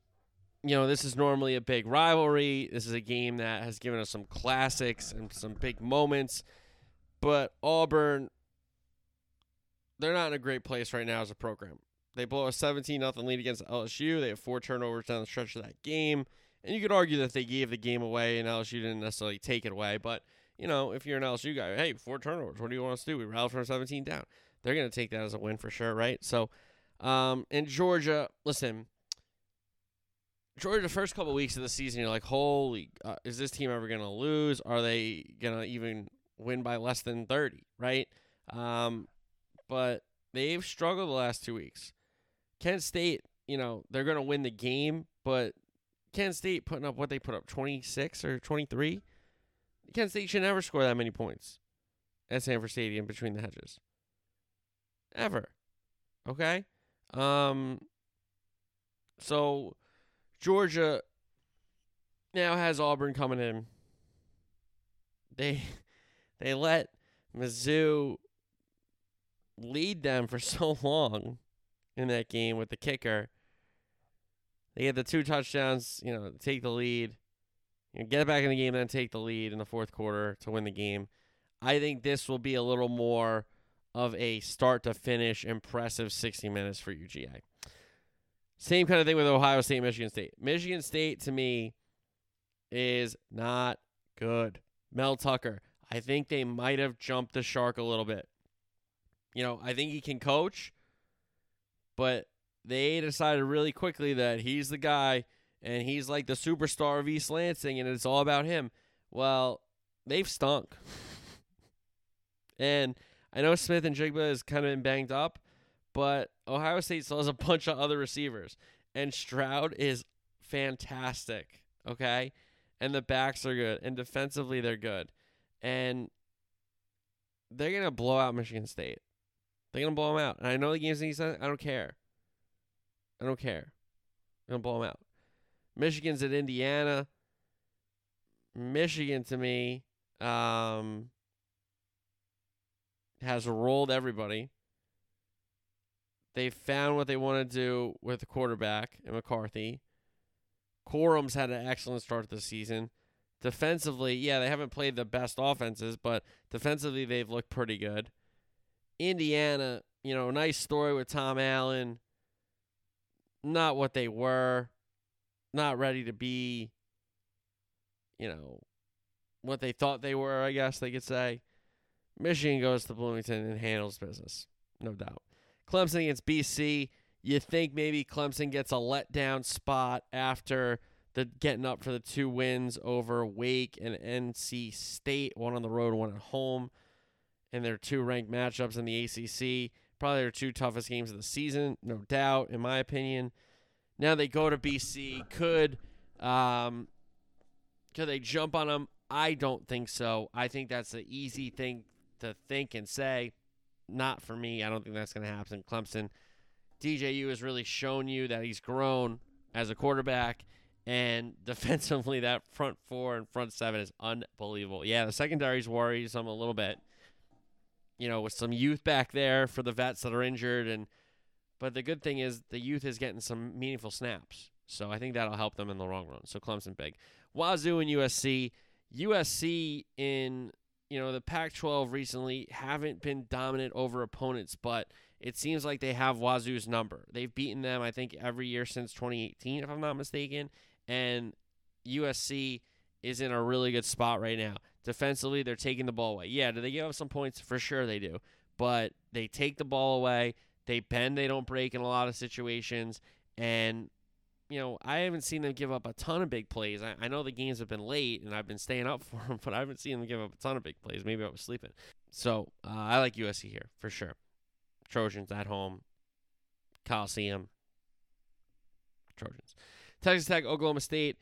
you know, this is normally a big rivalry. This is a game that has given us some classics and some big moments. But Auburn, they're not in a great place right now as a program. They blow a 17 0 lead against LSU. They have four turnovers down the stretch of that game. And you could argue that they gave the game away and LSU didn't necessarily take it away. But, you know, if you're an LSU guy, hey, four turnovers. What do you want us to do? We rallied from 17 down. They're going to take that as a win for sure, right? So, um, in Georgia, listen, Georgia, the first couple of weeks of the season, you're like, holy, uh, is this team ever going to lose? Are they going to even win by less than 30, right? Um, but they've struggled the last two weeks. Kent State, you know, they're going to win the game, but Kent State putting up what they put up 26 or 23. Kent State should never score that many points at Sanford Stadium between the hedges. Ever. Okay? Um so Georgia now has Auburn coming in. They they let Mizzou lead them for so long in that game with the kicker. They get the two touchdowns, you know, take the lead, you know, get it back in the game, then take the lead in the fourth quarter to win the game. I think this will be a little more of a start to finish impressive 60 minutes for UGA. Same kind of thing with Ohio State, and Michigan State. Michigan State to me is not good. Mel Tucker, I think they might have jumped the shark a little bit. You know, I think he can coach, but they decided really quickly that he's the guy and he's like the superstar of East Lansing and it's all about him. Well, they've stunk. and I know Smith-Njigba has kind of been banged up, but Ohio State still has a bunch of other receivers. And Stroud is fantastic, okay? And the backs are good. And defensively, they're good. And they're going to blow out Michigan State. They're to blow them out. And I know the game's in East. I don't care. I don't care. I'm to blow them out. Michigan's at Indiana. Michigan, to me, um, has rolled everybody. They found what they want to do with the quarterback and McCarthy. Corum's had an excellent start to the season. Defensively, yeah, they haven't played the best offenses, but defensively they've looked pretty good. Indiana, you know, nice story with Tom Allen. Not what they were. Not ready to be, you know, what they thought they were, I guess they could say. Michigan goes to Bloomington and handles business, no doubt. Clemson against BC. You think maybe Clemson gets a letdown spot after the getting up for the two wins over Wake and NC State, one on the road, one at home, and their two ranked matchups in the ACC. Probably their two toughest games of the season, no doubt, in my opinion. Now they go to BC. Could Um, could they jump on them? I don't think so. I think that's an easy thing to think and say. Not for me. I don't think that's going to happen. Clemson, DJU has really shown you that he's grown as a quarterback. And defensively, that front four and front seven is unbelievable. Yeah, the secondary's worrisome a little bit. You know, with some youth back there for the vets that are injured, and but the good thing is the youth is getting some meaningful snaps. So I think that'll help them in the long run. So Clemson big. Wazoo and USC. USC in you know the Pac-12 recently haven't been dominant over opponents, but it seems like they have Wazoo's number. They've beaten them, I think, every year since 2018, if I'm not mistaken. And USC is in a really good spot right now. Defensively, they're taking the ball away. Yeah, do they give up some points? For sure they do. But they take the ball away. They bend, they don't break in a lot of situations. And, you know, I haven't seen them give up a ton of big plays. I, I know the games have been late and I've been staying up for them, but I haven't seen them give up a ton of big plays. Maybe I was sleeping. So uh, I like USC here for sure. Trojans at home, Coliseum, Trojans. Texas Tech, Oklahoma State.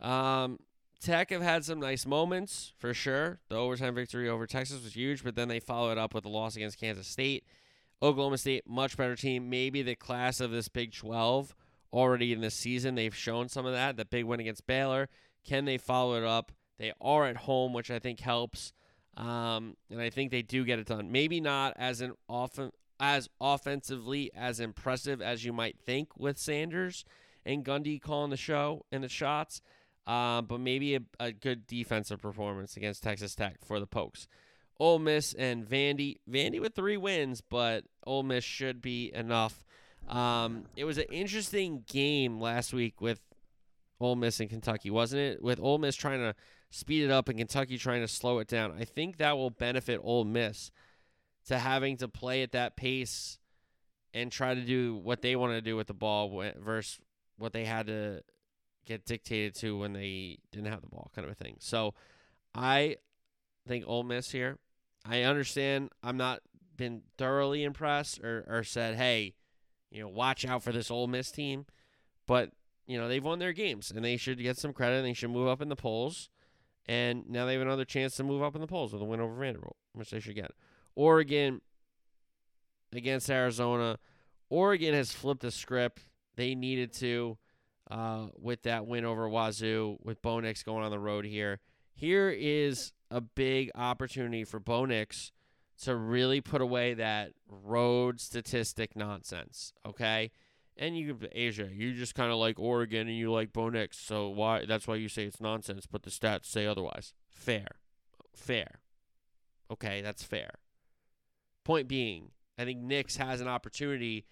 Um, Tech have had some nice moments for sure. The overtime victory over Texas was huge, but then they followed up with a loss against Kansas State. Oklahoma State, much better team. Maybe the class of this Big 12 already in this season. They've shown some of that. The big win against Baylor. Can they follow it up? They are at home, which I think helps. Um, and I think they do get it done. Maybe not as an often as offensively as impressive as you might think with Sanders and Gundy calling the show and the shots, uh, but maybe a, a, good defensive performance against Texas Tech for the Pokes. Ole Miss and Vandy. Vandy with three wins, but Ole Miss should be enough. Um, it was an interesting game last week with Ole Miss and Kentucky, wasn't it? With Ole Miss trying to speed it up and Kentucky trying to slow it down. I think that will benefit Ole Miss to having to play at that pace and try to do what they want to do with the ball versus what they had to get dictated to when they didn't have the ball, kind of a thing. So I think Ole Miss here. I understand I'm not been thoroughly impressed or, or said, hey, you know, watch out for this Ole Miss team. But, you know, they've won their games and they should get some credit and they should move up in the polls. And now they have another chance to move up in the polls with a win over Vanderbilt, which they should get. Oregon against Arizona. Oregon has flipped the script. They needed to uh, with that win over Wazoo, with Bo Nix going on the road here. Here is a big opportunity for Bo Nix to really put away that road statistic nonsense. Okay. And you, Asia, you just kind of like Oregon and you like Bo Nix, so why? That's why you say it's nonsense, but the stats say otherwise. Fair, fair. Okay, that's fair. Point being, I think Nix has an opportunity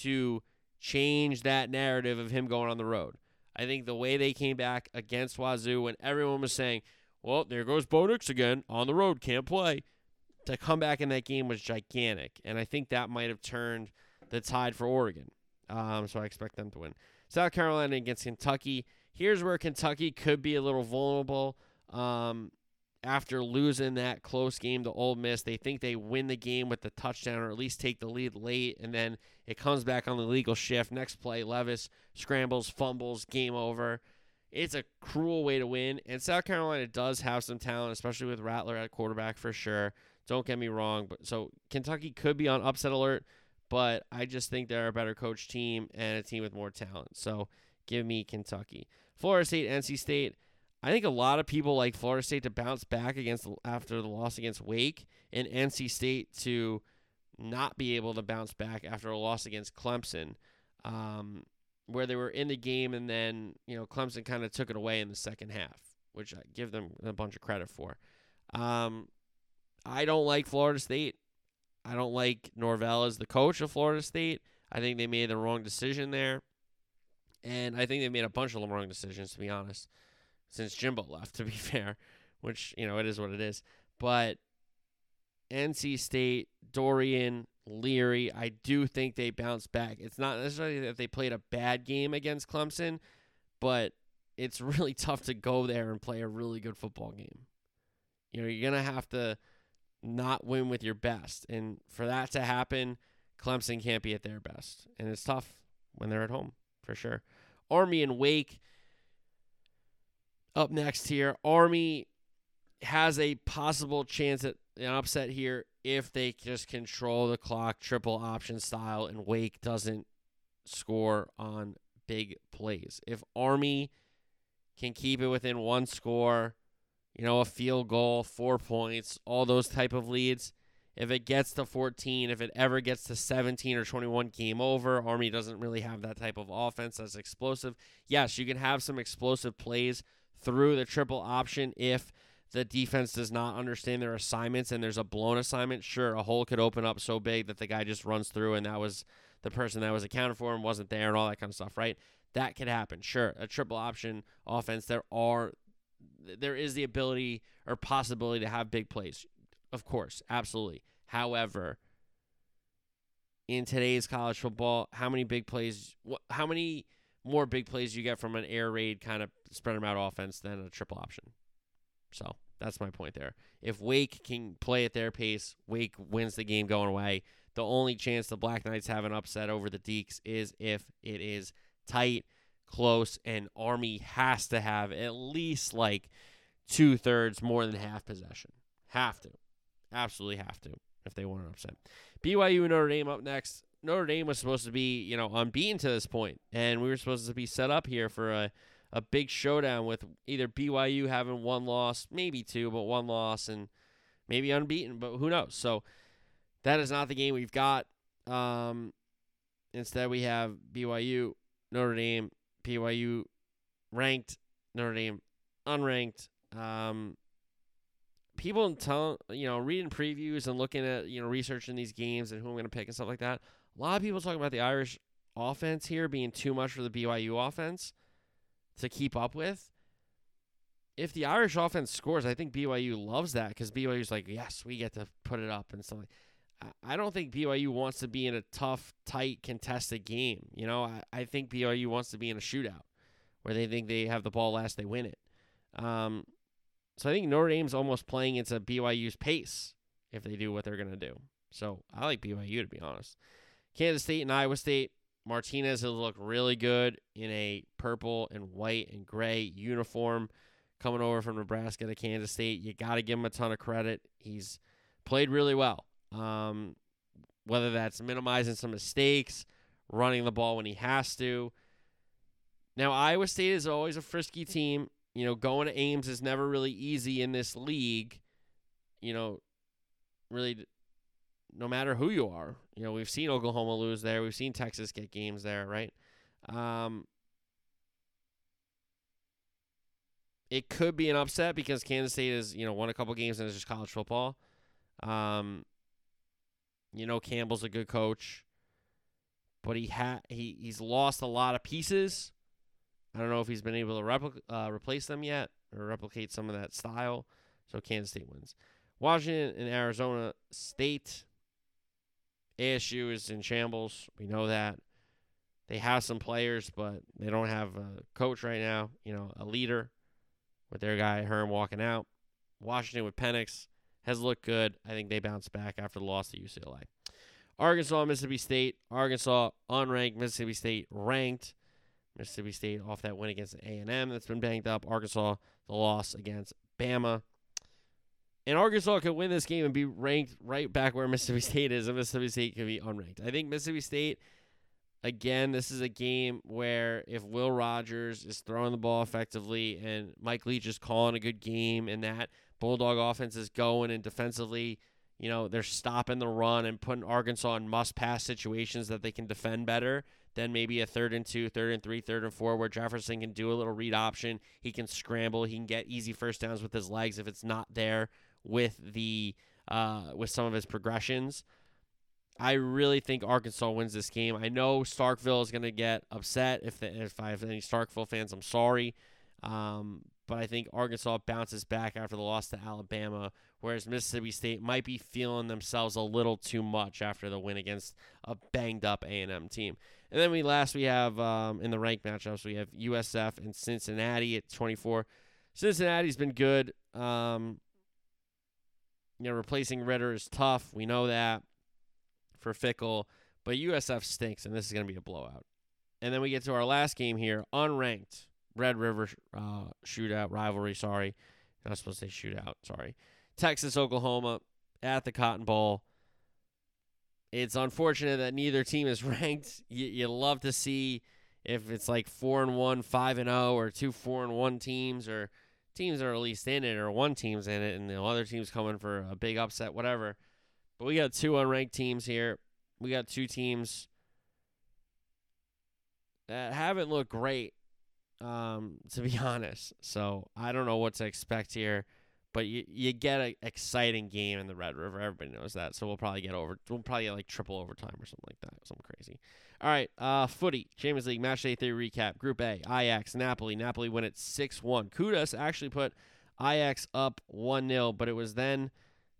to change that narrative of him going on the road. I think the way they came back against Wazoo when everyone was saying, well, there goes Bo Nix again on the road, can't play. To come back in that game was gigantic. And I think that might have turned the tide for Oregon. Um, so I expect them to win. South Carolina against Kentucky. Here's where Kentucky could be a little vulnerable. Um, after losing that close game to Ole Miss, they think they win the game with the touchdown or at least take the lead late, and then it comes back on the legal shift. Next play, Levis scrambles, fumbles, game over. It's a cruel way to win, and South Carolina does have some talent, especially with Rattler at quarterback for sure. Don't get me wrong, but so Kentucky could be on upset alert, but I just think they're a better coach team and a team with more talent. So give me Kentucky. Florida State, NC State. I think a lot of people like Florida State to bounce back against after the loss against Wake, and NC State to not be able to bounce back after a loss against Clemson, um, where they were in the game and then you know Clemson kind of took it away in the second half, which I give them a bunch of credit for. Um, I don't like Florida State. I don't like Norvell as the coach of Florida State. I think they made the wrong decision there, and I think they made a bunch of the wrong decisions to be honest since Jimbo left, to be fair, which, you know, it is what it is. But NC State, Dorian, Leary, I do think they bounce back. It's not necessarily that they played a bad game against Clemson, but it's really tough to go there and play a really good football game. You know, you're going to have to not win with your best. And for that to happen, Clemson can't be at their best. And it's tough when they're at home, for sure. Army and Wake, Up next here, Army has a possible chance at an upset here if they just control the clock, triple option style, and Wake doesn't score on big plays. If Army can keep it within one score, you know, a field goal, four points, all those type of leads. If it gets to 14, if it ever gets to 17 or 21, game over. Army doesn't really have that type of offense that's explosive. Yes, you can have some explosive plays through the triple option if the defense does not understand their assignments and there's a blown assignment. Sure, a hole could open up so big that the guy just runs through and that was the person that was accounted for and wasn't there and all that kind of stuff, right? That could happen. Sure, a triple option offense, there are there is the ability or possibility to have big plays. Of course, absolutely. However, in today's college football, how many big plays how many more big plays you get from an air raid kind of spread them out offense than a triple option? So, that's my point there. If Wake can play at their pace, Wake wins the game going away. The only chance the Black Knights have an upset over the Deacs is if it is tight, close, and Army has to have at least like two thirds more than half possession. Have to. Absolutely have to if they want an upset. BYU and Notre Dame up next. Notre Dame was supposed to be, you know, unbeaten to this point, and we were supposed to be set up here for a, a big showdown with either BYU having one loss, maybe two, but one loss, and maybe unbeaten, but who knows? So that is not the game we've got. Um, instead, we have BYU, Notre Dame, BYU ranked, Notre Dame unranked. Um, people tell you know reading previews and looking at you know researching these games and who I'm going to pick and stuff like that. A lot of people talking about the Irish offense here being too much for the BYU offense to keep up with. If the Irish offense scores, I think BYU loves that because BYU's like, yes, we get to put it up and stuff. Like, I don't think BYU wants to be in a tough, tight, contested game. You know, I, I think BYU wants to be in a shootout where they think they have the ball last, they win it. Um, so I think Notre Dame's almost playing into BYU's pace if they do what they're going to do. So I like BYU to be honest. Kansas State and Iowa State. Martinez has looked really good in a purple and white and gray uniform coming over from Nebraska to Kansas State. You got to give him a ton of credit. He's played really well. Um, whether that's minimizing some mistakes, running the ball when he has to. Now, Iowa State is always a frisky team. You know, going to Ames is never really easy in this league. You know, really, no matter who you are. You know, we've seen Oklahoma lose there. We've seen Texas get games there, right? Um, it could be an upset because Kansas State has, you know, won a couple games and it's just college football. Um, you know, Campbell's a good coach, but he ha- he he's lost a lot of pieces. I don't know if he's been able to repli- uh, replace them yet or replicate some of that style. So Kansas State wins. Washington and Arizona State. ASU is in shambles. We know that. They have some players, but they don't have a coach right now. You know, a leader with their guy Herm walking out. Washington with Penix has looked good. I think they bounce back after the loss to UCLA. Arkansas, Mississippi State. Arkansas unranked. Mississippi State ranked. Mississippi State off that win against A&M that's been banged up. Arkansas the loss against Bama. And Arkansas could win this game and be ranked right back where Mississippi State is, and Mississippi State could be unranked. I think Mississippi State, again, this is a game where if Will Rogers is throwing the ball effectively and Mike Leach is calling a good game and that Bulldog offense is going and defensively, you know, they're stopping the run and putting Arkansas in must pass situations that they can defend better than maybe a third and two, third and three, third and four, where Jefferson can do a little read option. He can scramble. He can get easy first downs with his legs if it's not there with the uh, with some of his progressions. I really think Arkansas wins this game. I know Starkville is going to get upset if the, if I have any Starkville fans. I'm sorry, um, but I think Arkansas bounces back after the loss to Alabama, whereas Mississippi State might be feeling themselves a little too much after the win against a banged up A&M team. And then we last we have um, in the rank matchups we have USF and Cincinnati at 24. Cincinnati's been good. Um, you know, replacing Ridder is tough. We know that for Fickell, but USF stinks, and this is going to be a blowout. And then we get to our last game here, unranked Red River uh, shootout rivalry. Sorry, not supposed to say shootout. Sorry, Texas Oklahoma at the Cotton Bowl. It's unfortunate that neither team is ranked. You, you love to see if it's like four and one, five and zero, or two four and one teams, or teams that are at least in it, or one team's in it, and the other team's coming for a big upset, whatever. But we got two unranked teams here. We got two teams that haven't looked great, um, to be honest. So I don't know what to expect here. But you, you get an exciting game in the Red River. Everybody knows that. So we'll probably get over. We'll probably get like triple overtime or something like that. Something crazy. All right. Uh, footy. Champions League match day three recap. Group A. Ajax. Napoli. Napoli win it six one. Kudus actually put Ajax up one 0 but it was then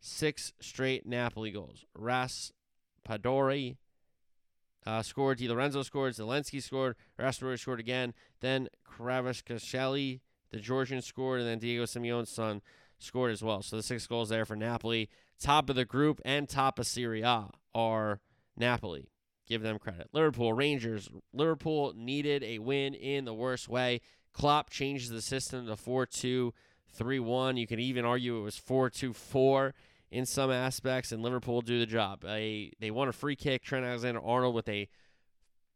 six straight Napoli goals. Raspadori uh, scored. Di Lorenzo scored. Zielinski scored. Raspadori scored again. Then Kvaratskhelia, the Georgian, scored, and then Diego Simeone's son scored as well. So the six goals there for Napoli. Top of the group and top of Serie A are Napoli. Give them credit. Liverpool, Rangers. Liverpool needed a win in the worst way. Klopp changes the system to 4 2 3 1. You can even argue it was 4 2 4 in some aspects, and Liverpool do the job. A, they won a free kick. Trent Alexander Arnold with a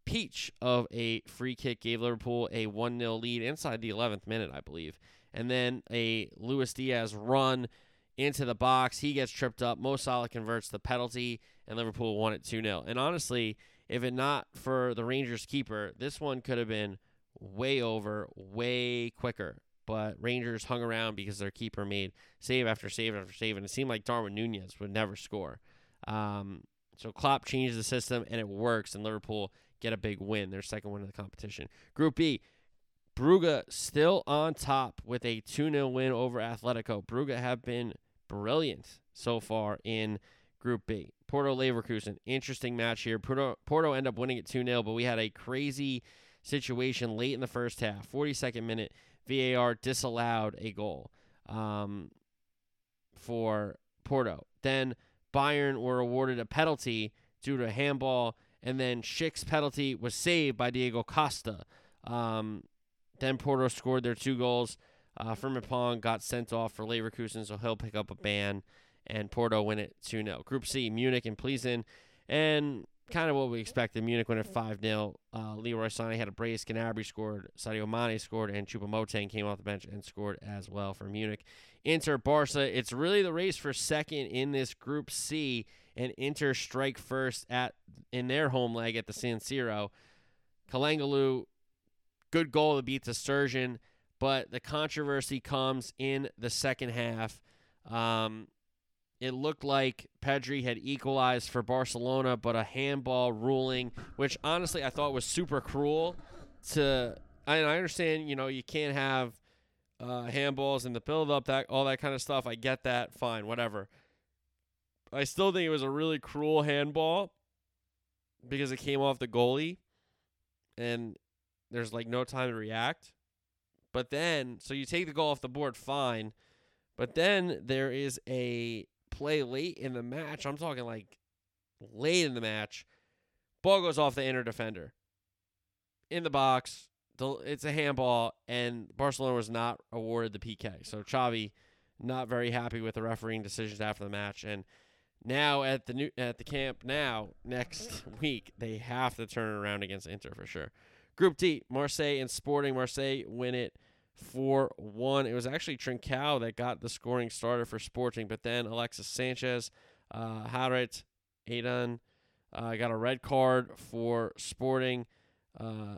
peach of a free kick gave Liverpool a 1 0 lead inside the 11th minute, I believe and then a Luis Diaz run into the box. He gets tripped up. Mo Salah converts the penalty, and Liverpool won it 2 0. And honestly, if it not for the Rangers keeper, this one could have been way over, way quicker. But Rangers hung around because their keeper made save after save after save, and it seemed like Darwin Nunez would never score. Um, so Klopp changes the system, and it works, and Liverpool get a big win, their second win of the competition. Group B, Brugge still on top with a 2 0 win over Atletico. Brugge have been brilliant so far in Group B. Porto Leverkusen, interesting match here. Porto, Porto end up winning it 2 0, but we had a crazy situation late in the first half. 42nd minute, VAR disallowed a goal um, for Porto. Then Bayern were awarded a penalty due to a handball, and then Schick's penalty was saved by Diego Costa. Um, then Porto scored their two goals. Uh, Frimpong got sent off for Leverkusen, so he'll pick up a ban, and Porto win it 2 0. Group C, Munich and Plzen, and kind of what we expected. Munich win it 5 0. Uh, Leroy Sané had a brace. Gnabry scored. Sadio Mane scored, and Choupo-Moting came off the bench and scored as well for Munich. Inter Barca, it's really the race for second in this Group C, and Inter strike first at in their home leg at the San Siro. Calhanoglu good goal to beat ter Stegen, but the controversy comes in the second half. Um, it looked like Pedri had equalized for Barcelona, but a handball ruling, which honestly I thought was super cruel. To I, I understand, you know, you can't have uh, handballs in the build up, that all that kind of stuff. I get that, fine, whatever. I still think it was a really cruel handball because it came off the goalie, and there's like no time to react. But then, so you take the goal off the board, fine. But then there is a play late in the match. I'm talking like late in the match. Ball goes off the inner defender. In the box. It's a handball, and Barcelona was not awarded the PK. So Xavi not very happy with the refereeing decisions after the match. And now at the new at the Camp Nou next week they have to turn around against Inter for sure. Group D, Marseille and Sporting. Marseille win it 4 1. It was actually Trincao that got the scoring starter for Sporting, but then Alexis Sanchez, uh, Harit, Adán uh, got a red card for Sporting. Uh,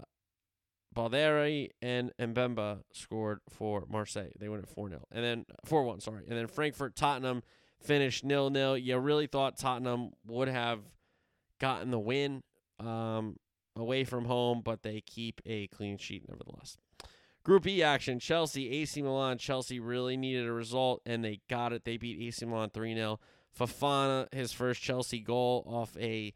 Balerdi and Mbemba scored for Marseille. They went it 4 0. And then 4 1, sorry. And then Frankfurt Tottenham finished nil nil. You really thought Tottenham would have gotten the win. Um, away from home, but they keep a clean sheet nevertheless. Group E action Chelsea, AC Milan. Chelsea really needed a result, and they got it. They beat AC Milan 3 0. Fofana, his first Chelsea goal off a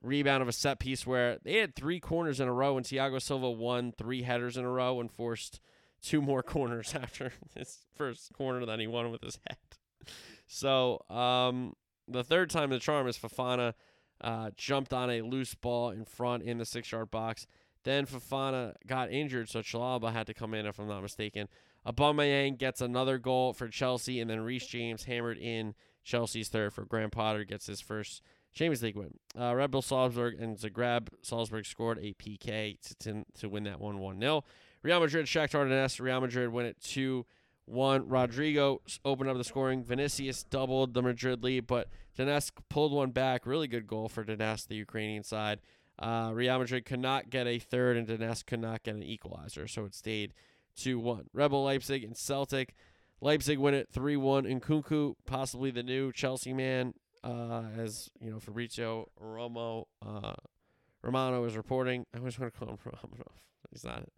rebound of a set piece where they had three corners in a row, and Thiago Silva won three headers in a row and forced two more corners after his first corner that he won with his head. So, um, the third time the charm is Fofana uh, jumped on a loose ball in front in the six yard box. Then Fofana got injured, so Chalobah had to come in, if I'm not mistaken. Aubameyang gets another goal for Chelsea, and then Reece James hammered in Chelsea's third for Graham Potter gets his first Champions League win. Uh, Red Bull Salzburg and Zagreb Salzburg scored a PK to, to, to win that one 1 0. Real Madrid, Shakhtar Donetsk. Real Madrid win it 2 1. Rodrygo opened up the scoring. Vinicius doubled the Madrid lead, but Donetsk pulled one back. Really good goal for Donetsk, the Ukrainian side. Uh, Real Madrid could not get a third, and Donetsk could not get an equalizer, so it stayed 2 1. Red Bull Leipzig and Celtic. Leipzig win it 3 1. Nkunku, possibly the new Chelsea man, uh, as you know, Fabrizio Romo, uh, Romano is reporting. I always want to call him Romanov. He's not it.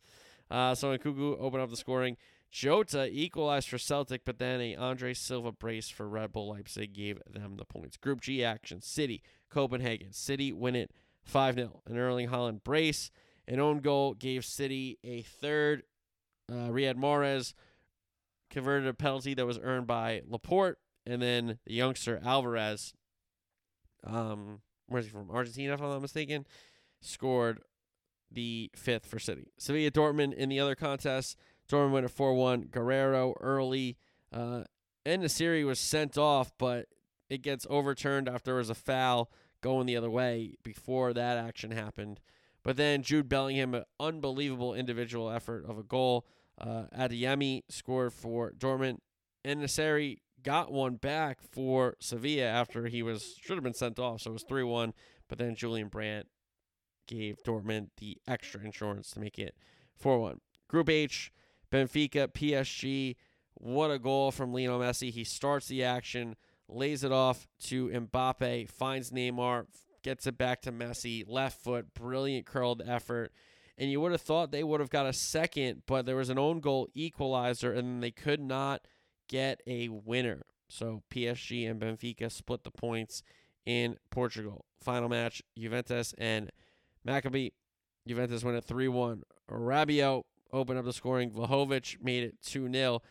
Uh, so Nkunku opened up the scoring. Jota equalized for Celtic, but then a Andre Silva brace for Red Bull Leipzig gave them the points. Group G action: City, Copenhagen. City win it 5 0. An Erling Haaland brace. An own goal gave City a third. Uh, Riyad Mahrez converted a penalty that was earned by Laporte, and then the youngster Alvarez, um, where's he from? Argentina, if I'm not mistaken, scored the fifth for City. Sevilla Dortmund in the other contest. Dortmund went a 4 1. Guerreiro early. Uh, and the series was sent off, but it gets overturned after there was a foul going the other way before that action happened. But then Jude Bellingham, an unbelievable individual effort of a goal. Uh, Adeyemi scored for Dortmund. And Nasseri got one back for Sevilla after he was should have been sent off, so it was 3 1. But then Julian Brandt gave Dortmund the extra insurance to make it 4 1. Group H, Benfica, PSG. What a goal from Lionel Messi. He starts the action, lays it off to Mbappe, finds Neymar, gets it back to Messi, left foot, brilliant curled effort. And you would have thought they would have got a second, but there was an own goal equalizer, and they could not get a winner. So PSG and Benfica split the points in Portugal. Final match Juventus and Maccabi. Juventus win it 3 1. Rabiot opened up the scoring. Vlahovic made it 2 0.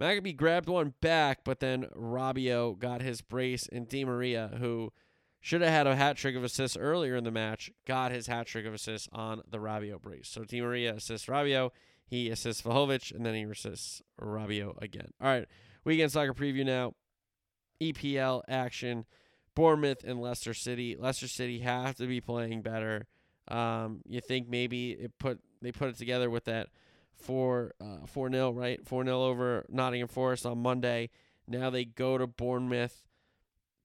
Maccabi grabbed one back, but then Rabiot got his brace, and Di Maria, who should have had a hat trick of assists earlier in the match, got his hat trick of assists on the Rabiot brace. So Di Maria assists Rabiot, he assists Vlahovic, and then he assists Rabiot again. All right, weekend soccer preview now. EPL action. Bournemouth and Leicester City. Leicester City have to be playing better. Um, you think maybe it put they put it together with that four uh, four nil right four nil over Nottingham Forest on Monday. Now they go to Bournemouth.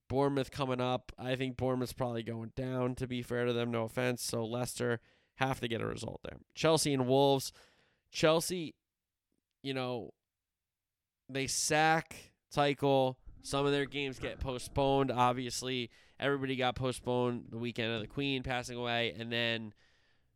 Bournemouth coming up. I think Bournemouth's probably going down. To be fair to them, no offense. So Leicester have to get a result there. Chelsea and Wolves. Chelsea, you know, they sack Tuchel. Some of their games get postponed. Obviously, everybody got postponed the weekend of the Queen passing away, and then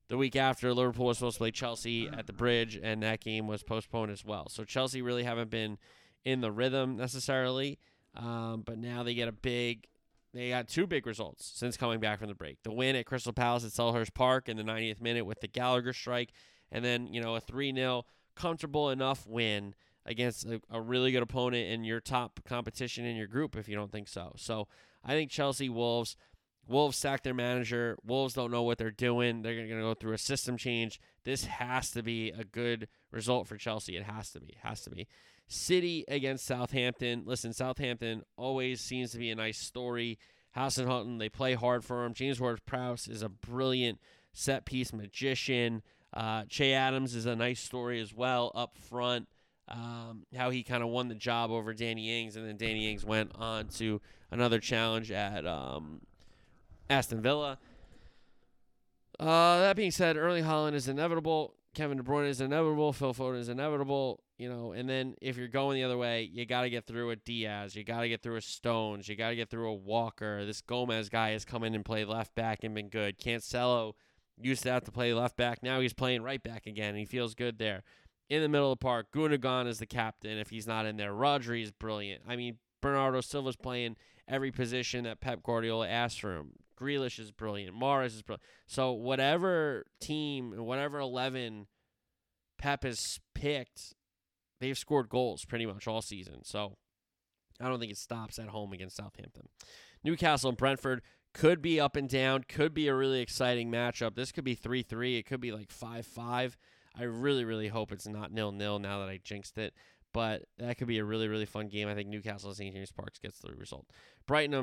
the week after, Liverpool was supposed to play Chelsea at the Bridge, and that game was postponed as well. So Chelsea really haven't been in the rhythm necessarily, um, but now they get a big. They got two big results since coming back from the break. The win at Crystal Palace at Selhurst Park in the 90th minute with the Gallagher strike, and then you know a 3-0 comfortable enough win against a, a, really good opponent in your top competition in your group if you don't think so. So I think Chelsea Wolves. Wolves sack their manager. Wolves don't know what they're doing. They're going to go through a system change. This has to be a good result for Chelsea. It has to be. It has to be. City against Southampton. Listen, Southampton always seems to be a nice story. Hasenhüttl, they play hard for him. James Ward-Prowse is a brilliant set piece magician. Uh, Che Adams is a nice story as well up front. Um, how he kind of won the job over Danny Ings, and then Danny Ings went on to another challenge at um, Aston Villa. Uh, that being said, Erling Haaland is inevitable. Kevin De Bruyne is inevitable. Phil Foden is inevitable. You know, and then if you're going the other way, you got to get through a Dias. You got to get through a Stones. You got to get through a Walker. This Gomez guy has come in and played left back and been good. Cancelo used to have to play left back. Now he's playing right back again. he feels good there. In the middle of the park, Gundogan is the captain. If he's not in there, Rodri is brilliant. I mean, Bernardo Silva's playing every position that Pep Guardiola asked for him. Grealish is brilliant. Mahrez is brilliant. So whatever team whatever eleven Pep has picked, they've scored goals pretty much all season. So I don't think it stops at home against Southampton. Newcastle and Brentford. could be up and down, could be a really exciting matchup. This could be 3 3. It could be like 5 5. I really, really hope it's not nil nil now that I jinxed it. But that could be a really, really fun game. I think Newcastle and St. James Parks gets the result. Brighton,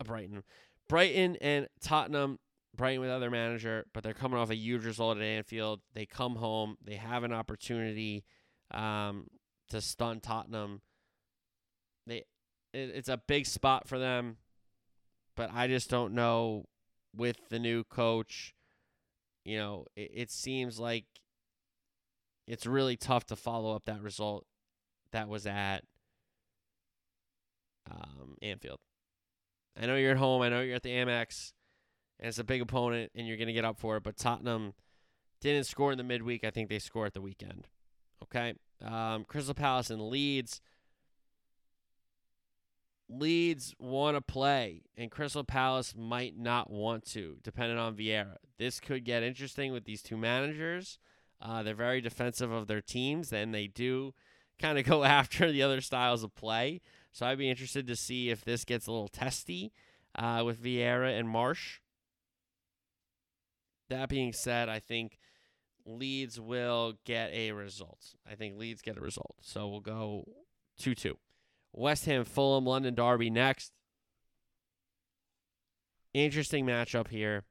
uh, Brighton, Brighton and Tottenham. Brighton with other manager, but they're coming off a huge result at Anfield. They come home. They have an opportunity um, to stun Tottenham. They, it, it's a big spot for them, but I just don't know with the new coach. You know, it, it seems like it's really tough to follow up that result that was at um, Anfield. I know you're at home. I know you're at the Amex, and it's a big opponent, and you're going to get up for it. But Tottenham didn't score in the midweek. I think they score at the weekend. Okay. Um, Crystal Palace and Leeds. Leeds want to play, and Crystal Palace might not want to, depending on Vieira. This could get interesting with these two managers. Uh, they're very defensive of their teams, and they do kind of go after the other styles of play. So I'd be interested to see if this gets a little testy uh, with Vieira and Marsh. That being said, I think Leeds will get a result. I think Leeds get a result. So we'll go 2 2. West Ham, Fulham, London Derby next. Interesting matchup here.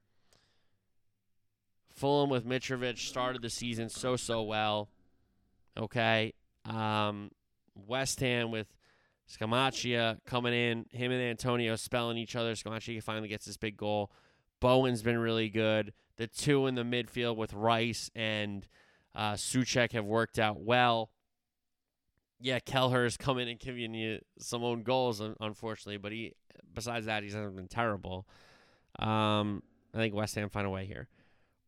Fulham with Mitrovic started the season so, so well. Okay. Um, West Ham with Scamacca coming in. Him and Antonio spelling each other. Scamacca finally gets his big goal. Bowen's been really good. The two in the midfield with Rice and uh, Soucek have worked out well. Yeah, Kelleher's coming and giving you some own goals, unfortunately, but he, besides that, he hasn't been terrible. Um, I think West Ham find a way here.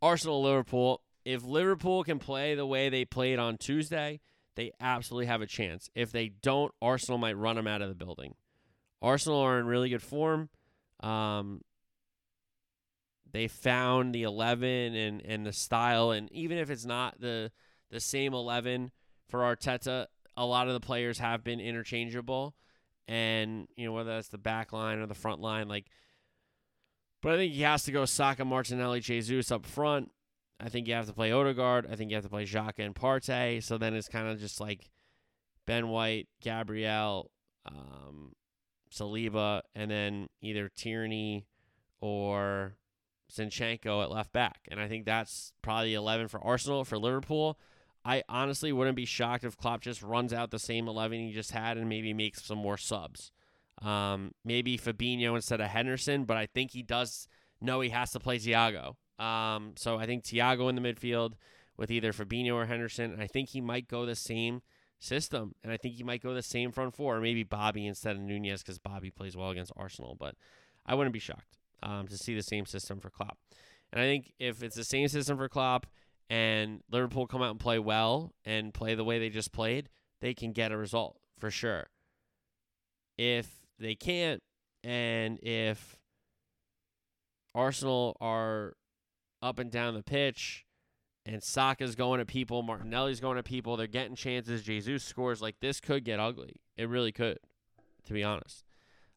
Arsenal, Liverpool. If Liverpool can play the way they played on Tuesday, they absolutely have a chance. If they don't, Arsenal might run them out of the building. Arsenal are in really good form. Um, they found the 11 and, and the style, and even if it's not the the same 11 for Arteta, a lot of the players have been interchangeable. And, you know, whether that's the back line or the front line, like, but I think he has to go Saka, Martinelli, Jesus up front. I think you have to play Odegaard. I think you have to play Xhaka and Partey. So then it's kind of just like Ben White, Gabriel, um, Saliba, and then either Tierney or Zinchenko at left back. And I think that's probably 11 for Arsenal. For Liverpool, I honestly wouldn't be shocked if Klopp just runs out the same 11 he just had and maybe makes some more subs. Um, maybe Fabinho instead of Henderson, but I think he does know he has to play Thiago. Um, so I think Thiago in the midfield with either Fabinho or Henderson. And I think he might go the same system. And I think he might go the same front four, or maybe Bobby instead of Nunez because Bobby plays well against Arsenal. But I wouldn't be shocked um, to see the same system for Klopp. And I think if it's the same system for Klopp and Liverpool come out and play well and play the way they just played, they can get a result for sure. If they can't, and if Arsenal are up and down the pitch, and Saka's going to people, Martinelli's going to people. They're getting chances. Jesus scores. Like this could get ugly. It really could, to be honest.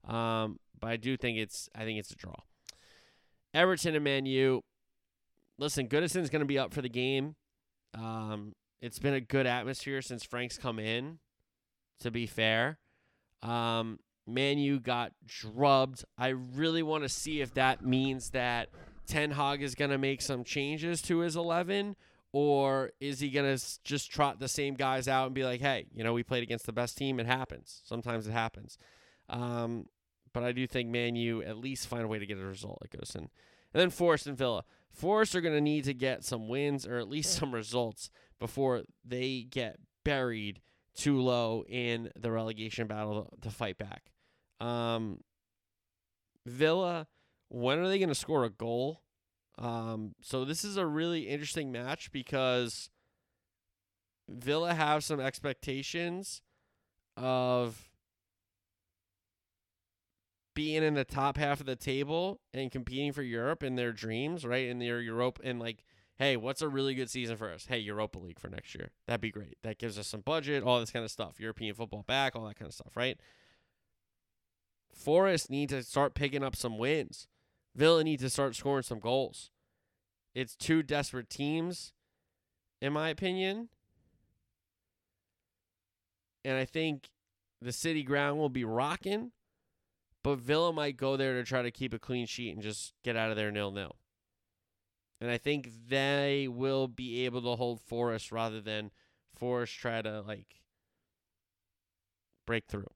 Um, but I do think it's. I think it's a draw. Everton and Man U. Listen, Goodison's going to be up for the game. Um, it's been a good atmosphere since Frank's come in. To be fair, um, Man U got drubbed. I really want to see if that means that Ten Hag is going to make some changes to his 11 or is he going to just trot the same guys out and be like, hey, you know, we played against the best team. It happens. Sometimes it happens. Um, but I do think Man U at least find a way to get a result like Goodison. And then Forest and Villa. Forest are going to need to get some wins or at least some results before they get buried too low in the relegation battle to fight back. Um, Villa when are they going to score a goal? Um, so this is a really interesting match because Villa have some expectations of being in the top half of the table and competing for Europe in their dreams, right? In their Europe and like, hey, what's a really good season for us? Hey, Europa League for next year. That'd be great. That gives us some budget, all this kind of stuff. European football back, all that kind of stuff, right? Forest need to start picking up some wins. Villa need to start scoring some goals. It's two desperate teams, in my opinion. And I think the city ground will be rocking, but Villa might go there to try to keep a clean sheet and just get out of there nil nil. And I think they will be able to hold Forest rather than Forest try to like break through.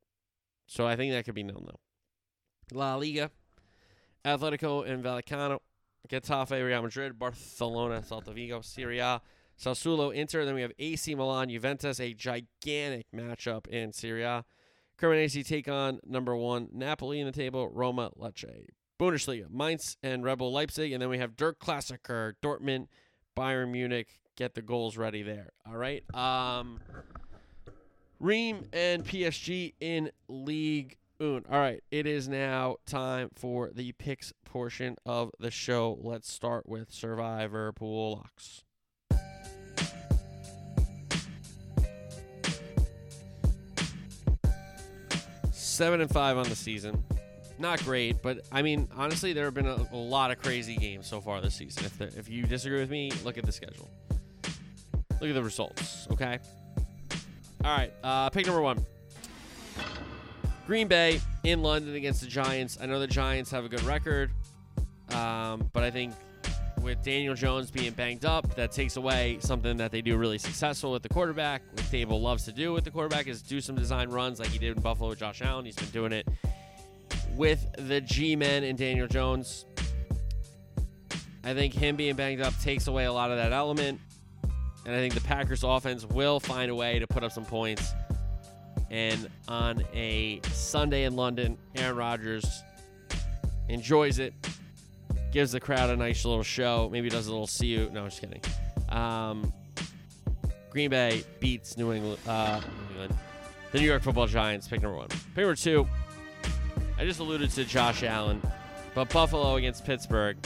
So I think that could be nil nil. La Liga, Atletico and Vallecano, Getafe, Real Madrid, Barcelona, Celta Vigo, Serie A, Sassuolo, Inter. Then we have AC Milan, Juventus, a gigantic matchup in Serie A. Cremonese take on number one Napoli in the table, Roma, Lecce. Bundesliga, Mainz and Rebel Leipzig. And then we have Der Klassiker, Dortmund, Bayern Munich. Get the goals ready there. All right. Um, Reims and PSG in League All right. It is now time for the picks portion of the show. Let's start with Survivor Pool Locks. Seven and five on the season. Not great, but I mean, honestly, there have been a, a lot of crazy games so far this season. If, there, if you disagree with me, look at the schedule. Look at the results, okay? All right, uh, pick number one. Green Bay in London against the Giants. I know the Giants have a good record, um, but I think with Daniel Jones being banged up, that takes away something that they do really successful with the quarterback. What Daboll loves to do with the quarterback is do some design runs like he did in Buffalo with Josh Allen. He's been doing it with the G men and Daniel Jones. I think him being banged up takes away a lot of that element. And I think the Packers offense will find a way to put up some points. And on a Sunday in London, Aaron Rodgers enjoys it, gives the crowd a nice little show. Maybe does a little see you. No, I'm just kidding. Um, Green Bay beats New England, uh, New England, the New York Football Giants. Pick number one. Pick number two. I just alluded to Josh Allen, but Buffalo against Pittsburgh.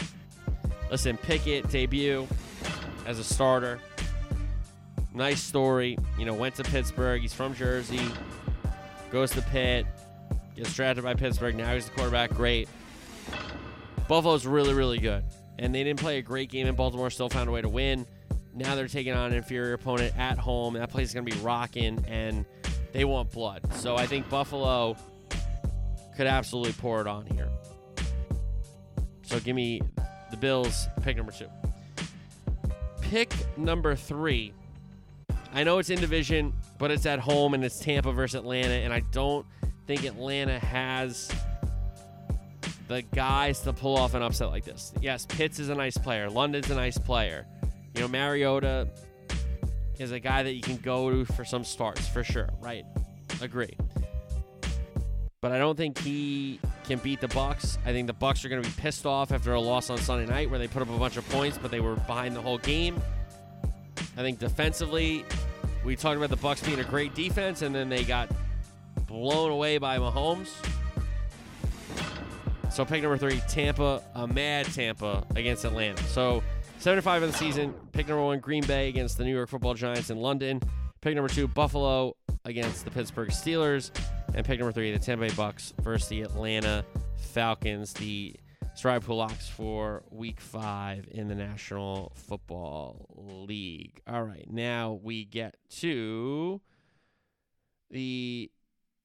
Listen, Pickett debut as a starter. Nice story. You know, went to Pittsburgh. He's from Jersey. Goes to Pitt. Gets drafted by Pittsburgh. Now he's the quarterback. Great. Buffalo's really, really good. And they didn't play a great game in Baltimore, still found a way to win. Now they're taking on an inferior opponent at home. That place is going to be rocking, and they want blood. So I think Buffalo could absolutely pour it on here. So give me the Bills, pick number two. Pick number three. I know it's in division, but it's at home and it's Tampa versus Atlanta, and I don't think Atlanta has the guys to pull off an upset like this. Yes, Pitts is a nice player. London's a nice player. You know, Mariota is a guy that you can go to for some starts for sure. Right. Agree. But I don't think he can beat the Bucs. I think the Bucs are going to be pissed off after a loss on Sunday night where they put up a bunch of points, but they were behind the whole game. I think defensively, we talked about the Bucs being a great defense, and then they got blown away by Mahomes. So pick number three, Tampa, a mad Tampa against Atlanta. So seven to five in the season. Pick number one, Green Bay against the New York Football Giants in London. Pick number two, Buffalo against the Pittsburgh Steelers. And pick number three, the Tampa Bay Bucs versus the Atlanta Falcons. The Pool Locks for week five in the National Football League. All right, now we get to the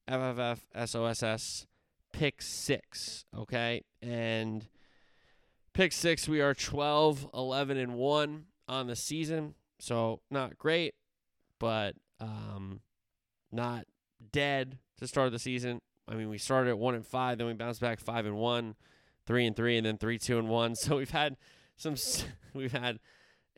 FFF SOSS pick six. Okay. And pick six, we are 12, 11, and 1 on the season. So not great, but um, not dead to start the season. I mean, we started at 1 and 5, then we bounced back 5 and 1, 3 and 3, and then 3, 2 and 1. So we've had some, we've had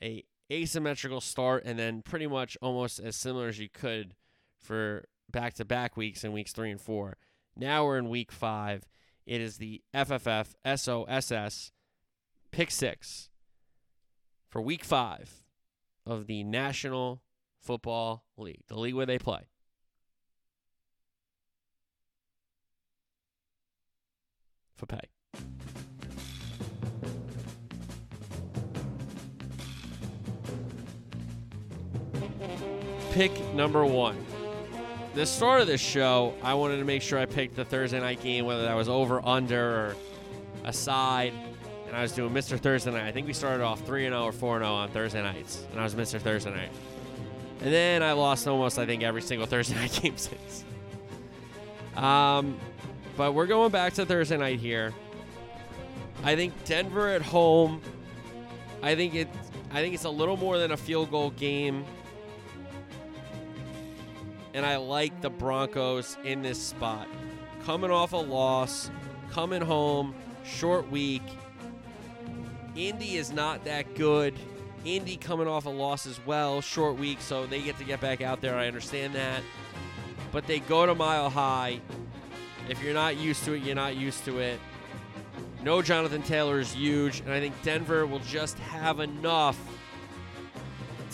a asymmetrical start and then pretty much almost as similar as you could for back to back weeks in weeks three and four. Now we're in week five. It is the FFF SOSS pick six for week five of the National Football League, the league where they play. For pay. Pick number one the start of this show, I wanted to make sure I picked the Thursday night game, whether that was over, under, or aside. and I was doing Mr. Thursday night. I think we started off 3 0 or 4 0 on Thursday nights, and I was Mr. Thursday night. And then I lost almost, I think, every single Thursday night game since. Um, but we're going back to Thursday night here. I think Denver at home. I think it. I think it's a little more than a field goal game. And I like the Broncos in this spot. Coming off a loss, coming home, short week. Indy is not that good. Indy coming off a loss as well, short week, so they get to get back out there. I understand that. But they go to Mile High. If you're not used to it, you're not used to it. No Jonathan Taylor is huge, and I think Denver will just have enough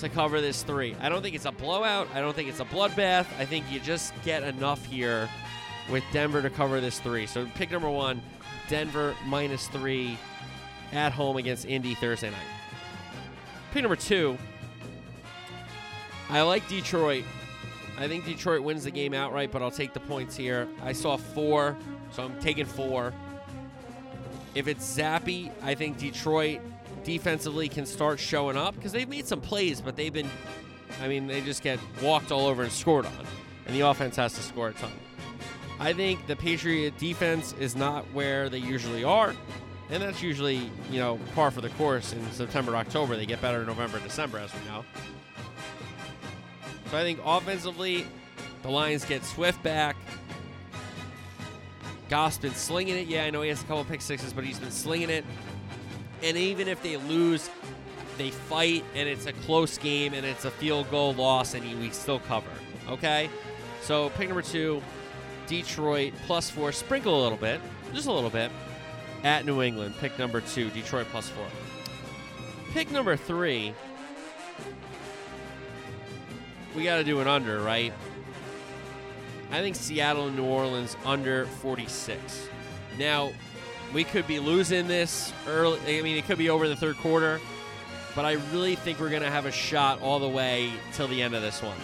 to cover this three. I don't think it's a blowout. I don't think it's a bloodbath. I think you just get enough here with Denver to cover this three. So pick number one, Denver minus three at home against Indy Thursday night. Pick number two, I like Detroit. I think Detroit wins the game outright, but I'll take the points here. I saw four, so I'm taking four. If it's Zappe, I think Detroit defensively can start showing up because they've made some plays, but they've been, I mean, they just get walked all over and scored on, and the offense has to score a ton. I think the Patriot defense is not where they usually are, and that's usually, you know, par for the course in September, October. They get better in November, December, as we know. So I think offensively, the Lions get Swift back. Goff's been slinging it. Yeah, I know he has a couple pick sixes, but he's been slinging it. And even if they lose, they fight, and it's a close game, and it's a field goal loss, and we still cover. Okay? So pick number two, Detroit plus four. Sprinkle a little bit, just a little bit, at New England. Pick number two, Detroit plus four. Pick number three, we got to do an under, right? I think Seattle and New Orleans under 46. Now, we could be losing this early. I mean, it could be over the third quarter, but I really think we're going to have a shot all the way till the end of this one.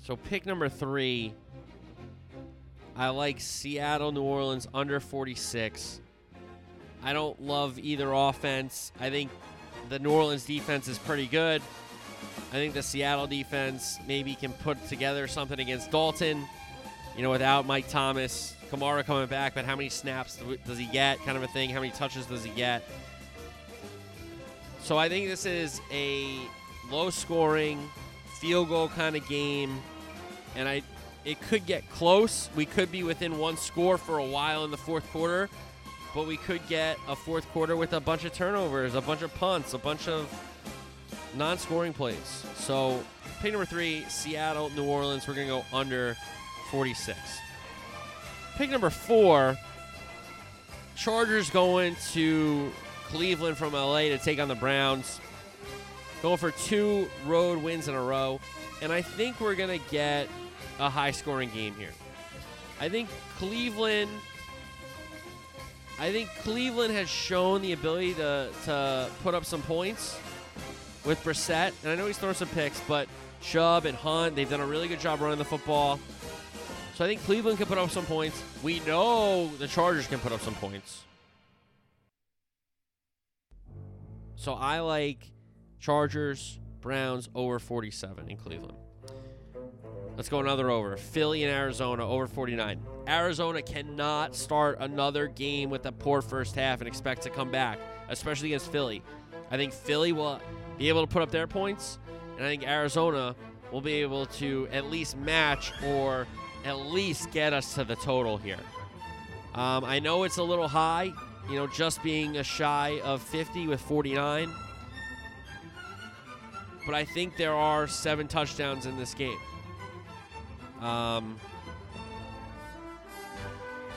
So, pick number three. I like Seattle, New Orleans under 46. I don't love either offense. I think the New Orleans defense is pretty good. I think the Seattle defense maybe can put together something against Dalton. You know, without Mike Thomas, Kamara coming back, but how many snaps does he get? Kind of a thing. How many touches does he get? So I think this is a low scoring, field goal kind of game. And I it could get close. We could be within one score for a while in the fourth quarter, but we could get a fourth quarter with a bunch of turnovers, a bunch of punts, a bunch of non scoring plays. So, pick number three, Seattle, New Orleans. We're to go under 46. Pick number four, Chargers going to Cleveland from LA to take on the Browns. Going for two road wins in a row. And I think we're going to get a high scoring game here. I think Cleveland. I think Cleveland has shown the ability to, to put up some points with Brissett, and I know he's thrown some picks, but Chubb and Hunt, they've done a really good job running the football. So I think Cleveland can put up some points. We know the Chargers can put up some points. So I like Chargers, Browns over 47 in Cleveland. Let's go another over. Philly and Arizona over 49. Arizona cannot start another game with a poor first half and expect to come back, especially against Philly. I think Philly will be able to put up their points, and I think Arizona will be able to at least match or at least get us to the total here. Um, I know it's a little high, you know, just being a shy of 50 with 49, but I think there are seven touchdowns in this game. Um,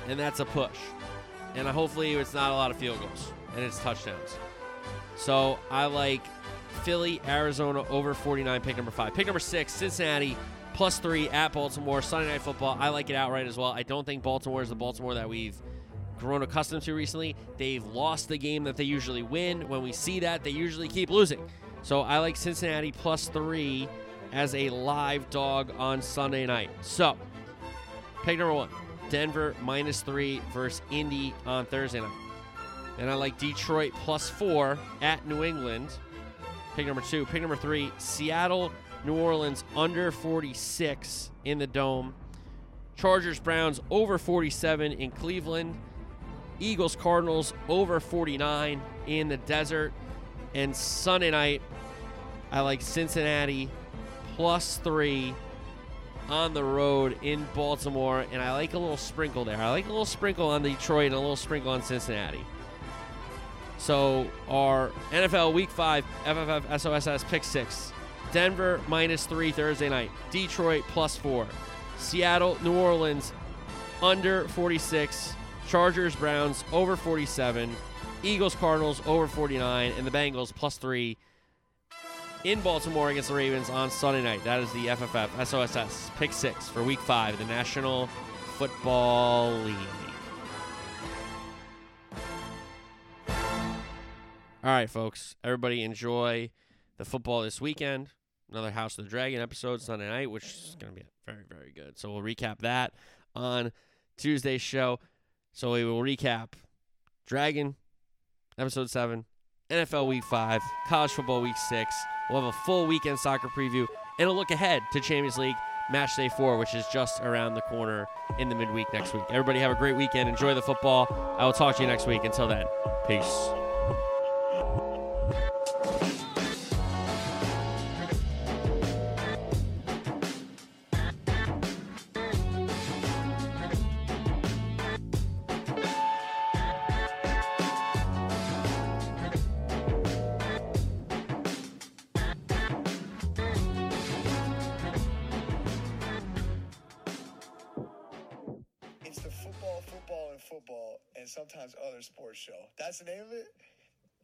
and that's a push. And hopefully it's not a lot of field goals and it's touchdowns. So I like Philly, Arizona over 49, pick number five. Pick number six, Cincinnati plus three at Baltimore. Sunday Night Football. I like it outright as well. I don't think Baltimore is the Baltimore that we've grown accustomed to recently. They've lost the game that they usually win. When we see that, they usually keep losing. So I like Cincinnati plus three as a live dog on Sunday night. So, pick number one Denver minus three versus Indy on Thursday night. And I like Detroit plus four at New England. Pick number two. Pick number three, Seattle, New Orleans under 46 in the Dome. Chargers, Browns over 47 in Cleveland. Eagles, Cardinals over 49 in the desert. And Sunday night, I like Cincinnati plus three on the road in Baltimore. And I like a little sprinkle there. I like a little sprinkle on Detroit and a little sprinkle on Cincinnati. So our NFL Week 5 FFF SOSS pick six. Denver minus three Thursday night. Detroit plus four. Seattle, New Orleans under 46. Chargers, Browns over 47. Eagles, Cardinals over 49. And the Bengals plus three in Baltimore against the Ravens on Sunday night. That is the FFF SOSS pick six for week five, the National Football League. All right, folks. Everybody enjoy the football this weekend. Another House of the Dragon episode Sunday night, which is going to be very, very good. So we'll recap that on Tuesday's show. So we will recap Dragon episode 7, NFL week 5, college football week 6. We'll have a full weekend soccer preview and a look ahead to Champions League match day 4, which is just around the corner in the midweek next week. Everybody have a great weekend. Enjoy the football. I will talk to you next week. Until then, peace.